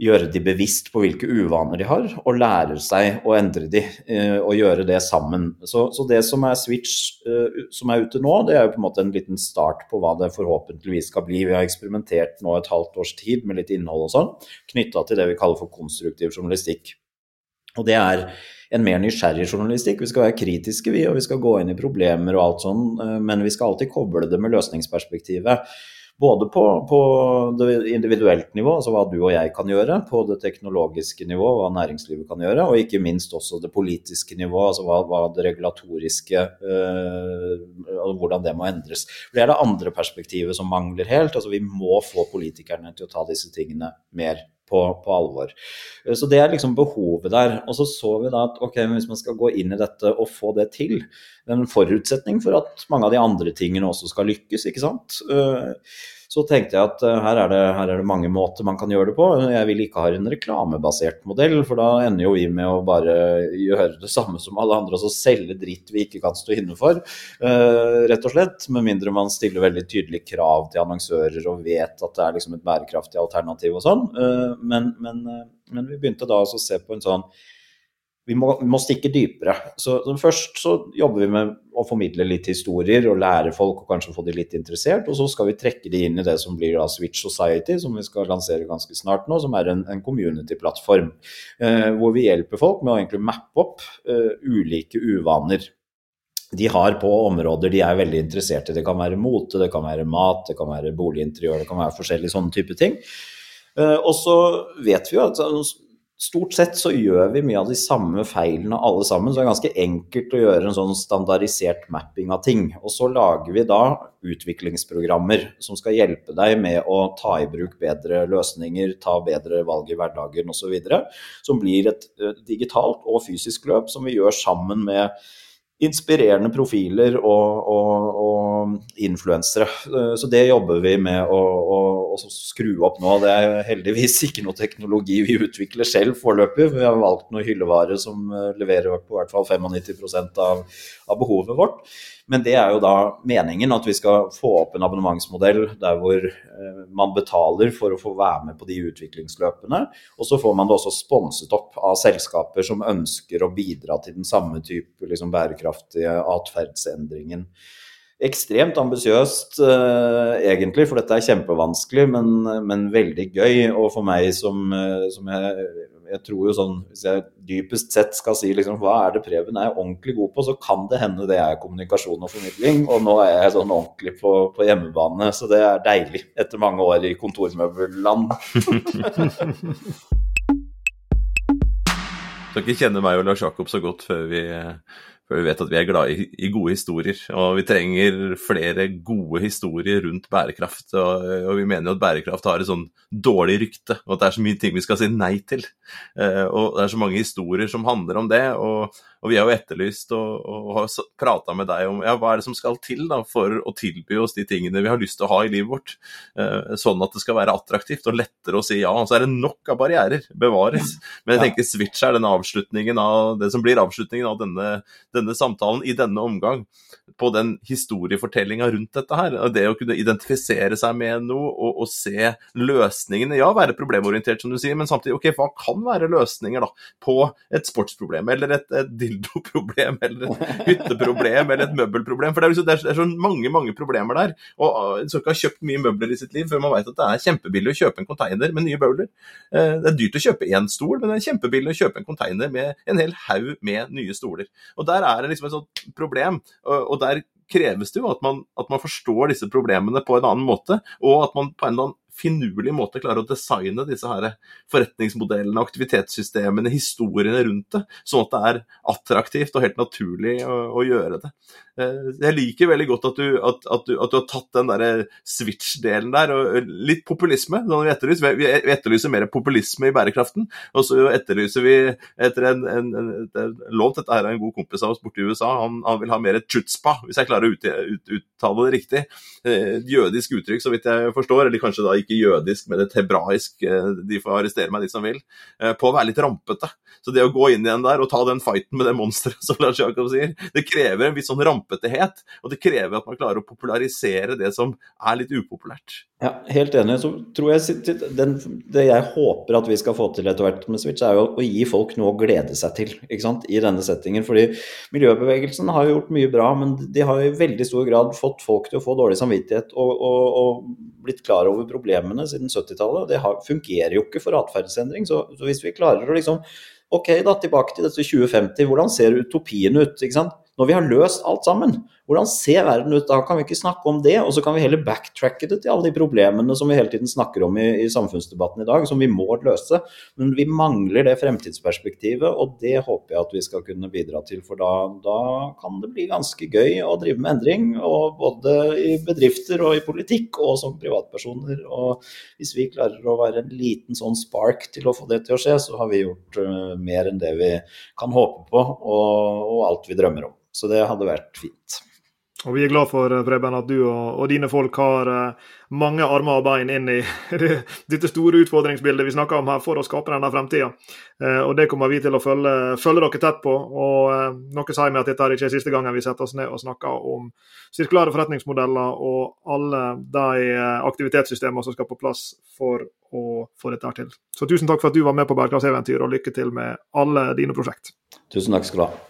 gjøre de bevisst på hvilke uvaner de har, og lære seg å endre de, eh, og gjøre det sammen. Så, så, det som er Switch eh, som er ute nå, det er jo på en måte en liten start på hva det forhåpentligvis skal bli. Vi har eksperimentert nå et halvt års tid med litt innhold og sånn, knytta til det vi kaller for konstruktiv journalistikk. Og det er en mer nysgjerrig journalistikk. Vi skal være kritiske, vi, og vi skal gå inn i problemer og alt sånn, eh, men vi skal alltid koble det med løsningsperspektivet. Både på, på, det individuelt nivå, altså hva du og jeg kan gjøre, på det teknologiske nivå, hva næringslivet kan gjøre, og ikke minst også det politiske nivå, altså hva, hva det regulatoriske øh, Hvordan det må endres. Det er det andre perspektivet som mangler helt. altså Vi må få politikerne til å ta disse tingene mer på, på, alvor. Eh, så Det er liksom behovet der. Og så så vi da at ok, hvis man skal gå inn i dette og få det til, det er en forutsetning for at mange av de andre tingene også skal lykkes. ikke sant? Eh, så tenkte jeg at eh, her er, det, her er, det, mange måter man kan gjøre det på. Jeg vil ikke ha en reklamebasert modell, for da ender jo vi med å bare gjøre det samme som alle andre, altså selge dritt vi ikke kan stå inne for, uh, rett og slett. Med mindre man stiller veldig tydelige krav til annonsører og vet at det er liksom et bærekraftig alternativ og sånn. Uh, men, men, men vi begynte da å se på en sånn vi må, vi må, stikke dypere. Så, så, Først så jobber vi med å formidle litt historier og lære folk og kanskje få de litt interessert. Og så skal vi trekke de inn i det som blir da Switch Society, som vi skal lansere ganske snart nå. Som er en, en community-plattform. Eh, hvor vi hjelper folk med å egentlig mappe opp eh, ulike uvaner de har på områder de er veldig interessert i. Det kan være mote, det kan være mat, det kan være boliginteriør, det kan være forskjellige sånne type ting. Eh, og så vet vi jo at Stort sett så gjør vi mye av de samme feilene alle sammen, så det er ganske enkelt å gjøre en sånn standardisert mapping av ting. Og så lager vi da utviklingsprogrammer som skal hjelpe deg med å ta i bruk bedre løsninger, ta bedre valg i hverdagen osv. Som blir et digitalt og fysisk løp som vi gjør sammen med inspirerende profiler og, og, og influensere. Så det jobber vi med å, å, å, skru opp nå. Det er heldigvis ikke noe teknologi vi utvikler selv foreløpig. Vi har valgt noe hyllevare som leverer på hvert fall 95 av, av behovet vårt. Men det er jo da meningen at vi skal få opp en abonnementsmodell der hvor eh, man betaler for å få være med på de utviklingsløpene. Og så får man det også sponset opp av selskaper som ønsker å bidra til den samme type liksom, bærekraftige atferdsendringen ekstremt ambisiøst, uh, egentlig, for dette er kjempevanskelig, men, men, veldig gøy. Og for meg som, som jeg, jeg, tror jo sånn Hvis jeg dypest sett skal si liksom, hva er det Preben er ordentlig god på, så kan det hende det er kommunikasjon og formidling. Og nå er jeg sånn ordentlig på, på hjemmebane, så det er deilig etter mange år i kontormøbelland. skal ikke kjenne meg og Lars Jakob så godt før vi for vi vet at vi er glad i, i, gode historier, og vi trenger flere gode historier rundt bærekraft. Og, og, vi mener jo at bærekraft har et sånn dårlig rykte, og at det er så mye ting vi skal si nei til. Eh, og det er så mange historier som handler om det. og og vi har jo etterlyst og, og har prata med deg om ja, hva er det som skal til da, for å tilby oss de tingene vi har lyst til å ha i livet vårt, eh, sånn at det skal være attraktivt og lettere å si ja. Så er det nok av barrierer, bevares. Men jeg tenker Switch er den avslutningen av det som blir avslutningen av denne, denne samtalen i denne omgang, på den historiefortellinga rundt dette her. Det å kunne identifisere seg med noe og, og se løsningene. Ja, være problemorientert, som du sier, men samtidig, ok, hva kan være løsninger da, på et sportsproblem eller et, et dildoproblem eller et hytteproblem eller et møbelproblem. For det er, liksom, det, er, så mange mange problemer der. Og en skal ikke ha kjøpt mye møbler i sitt liv før man vet at det er kjempebillig å kjøpe en container med nye møbler. Eh, det er dyrt å kjøpe én stol, men det er kjempebillig å kjøpe en container med en hel haug med nye stoler. Og Der er det liksom et sånt problem. og der kreves det jo at man, at man, forstår disse problemene på en annen måte, og at man på en eller annen finurlig måte klarer å designe disse her forretningsmodellene, aktivitetssystemene, historiene rundt det, sånn at det er attraktivt og helt naturlig å, å gjøre det. Eh, jeg liker veldig godt at du, at, at du, at du har tatt den der switch-delen der, og litt populisme. Vi, etterlyser. vi etterlyser mer populisme i bærekraften, og så etterlyser vi etter en, en, en, en lov Dette her er en god kompis av oss borte i USA, han, han vil ha mer chutzpa, hvis jeg klarer å ut, ut, uttale det riktig. Eh, jødisk uttrykk, så vidt jeg forstår, eller kanskje da ikke jødisk, men et hebraisk, eh, de får arrestere meg, de som vil, eh, på å være litt rampete. Så det å gå inn igjen der og ta den fighten med det monsteret, som Lars Jakob sier, det krever en viss sånn rampetehet. Og det krever at man klarer å popularisere det som er litt upopulært. Ja, helt enig. Så tror jeg den, Det jeg håper at vi skal få til etter hvert med Switch, er jo å gi folk noe å glede seg til ikke sant? i denne settingen. Fordi miljøbevegelsen har jo gjort mye bra, men de har i veldig stor grad fått folk til å få dårlig samvittighet og, og, og blitt klar over problemene siden 70-tallet. Det har, fungerer jo ikke for atferdsendring. Så, så hvis vi klarer å liksom Ok, da tilbake til dette 2050. Hvordan ser utopien ut? Når vi har løst alt sammen, hvordan ser verden ut? Da kan vi ikke snakke om det, og så kan vi heller backtracke det til alle de problemene som vi hele tiden snakker om i, i samfunnsdebatten i dag, som vi må løse. Men vi mangler det fremtidsperspektivet, og det håper jeg at vi skal kunne bidra til. For da, da kan det bli ganske gøy å drive med endring, både i bedrifter og i politikk og som privatpersoner. Og hvis vi klarer å være en liten sånn spark til å få det til å skje, så har vi gjort uh, mer enn det vi kan håpe på, og, og alt vi drømmer om. Så det hadde vært fint. Og Vi er glad for eh, Preben, at du og, og, dine folk har uh, mange armer og bein inn i dette store utfordringsbildet vi snakker om her, for å skape denne fremtida. Uh, og Det kommer vi til å følge, følge dere tett på. og Noe sier meg at dette er ikke siste gangen vi setter oss ned og snakker om sirkulære forretningsmodeller og alle de aktivitetssystemene som skal på plass for å få dette til. Så Tusen takk for at du var med på Bærekraftseventyr, og lykke til med alle dine prosjekt. Tusen takk skal du ha.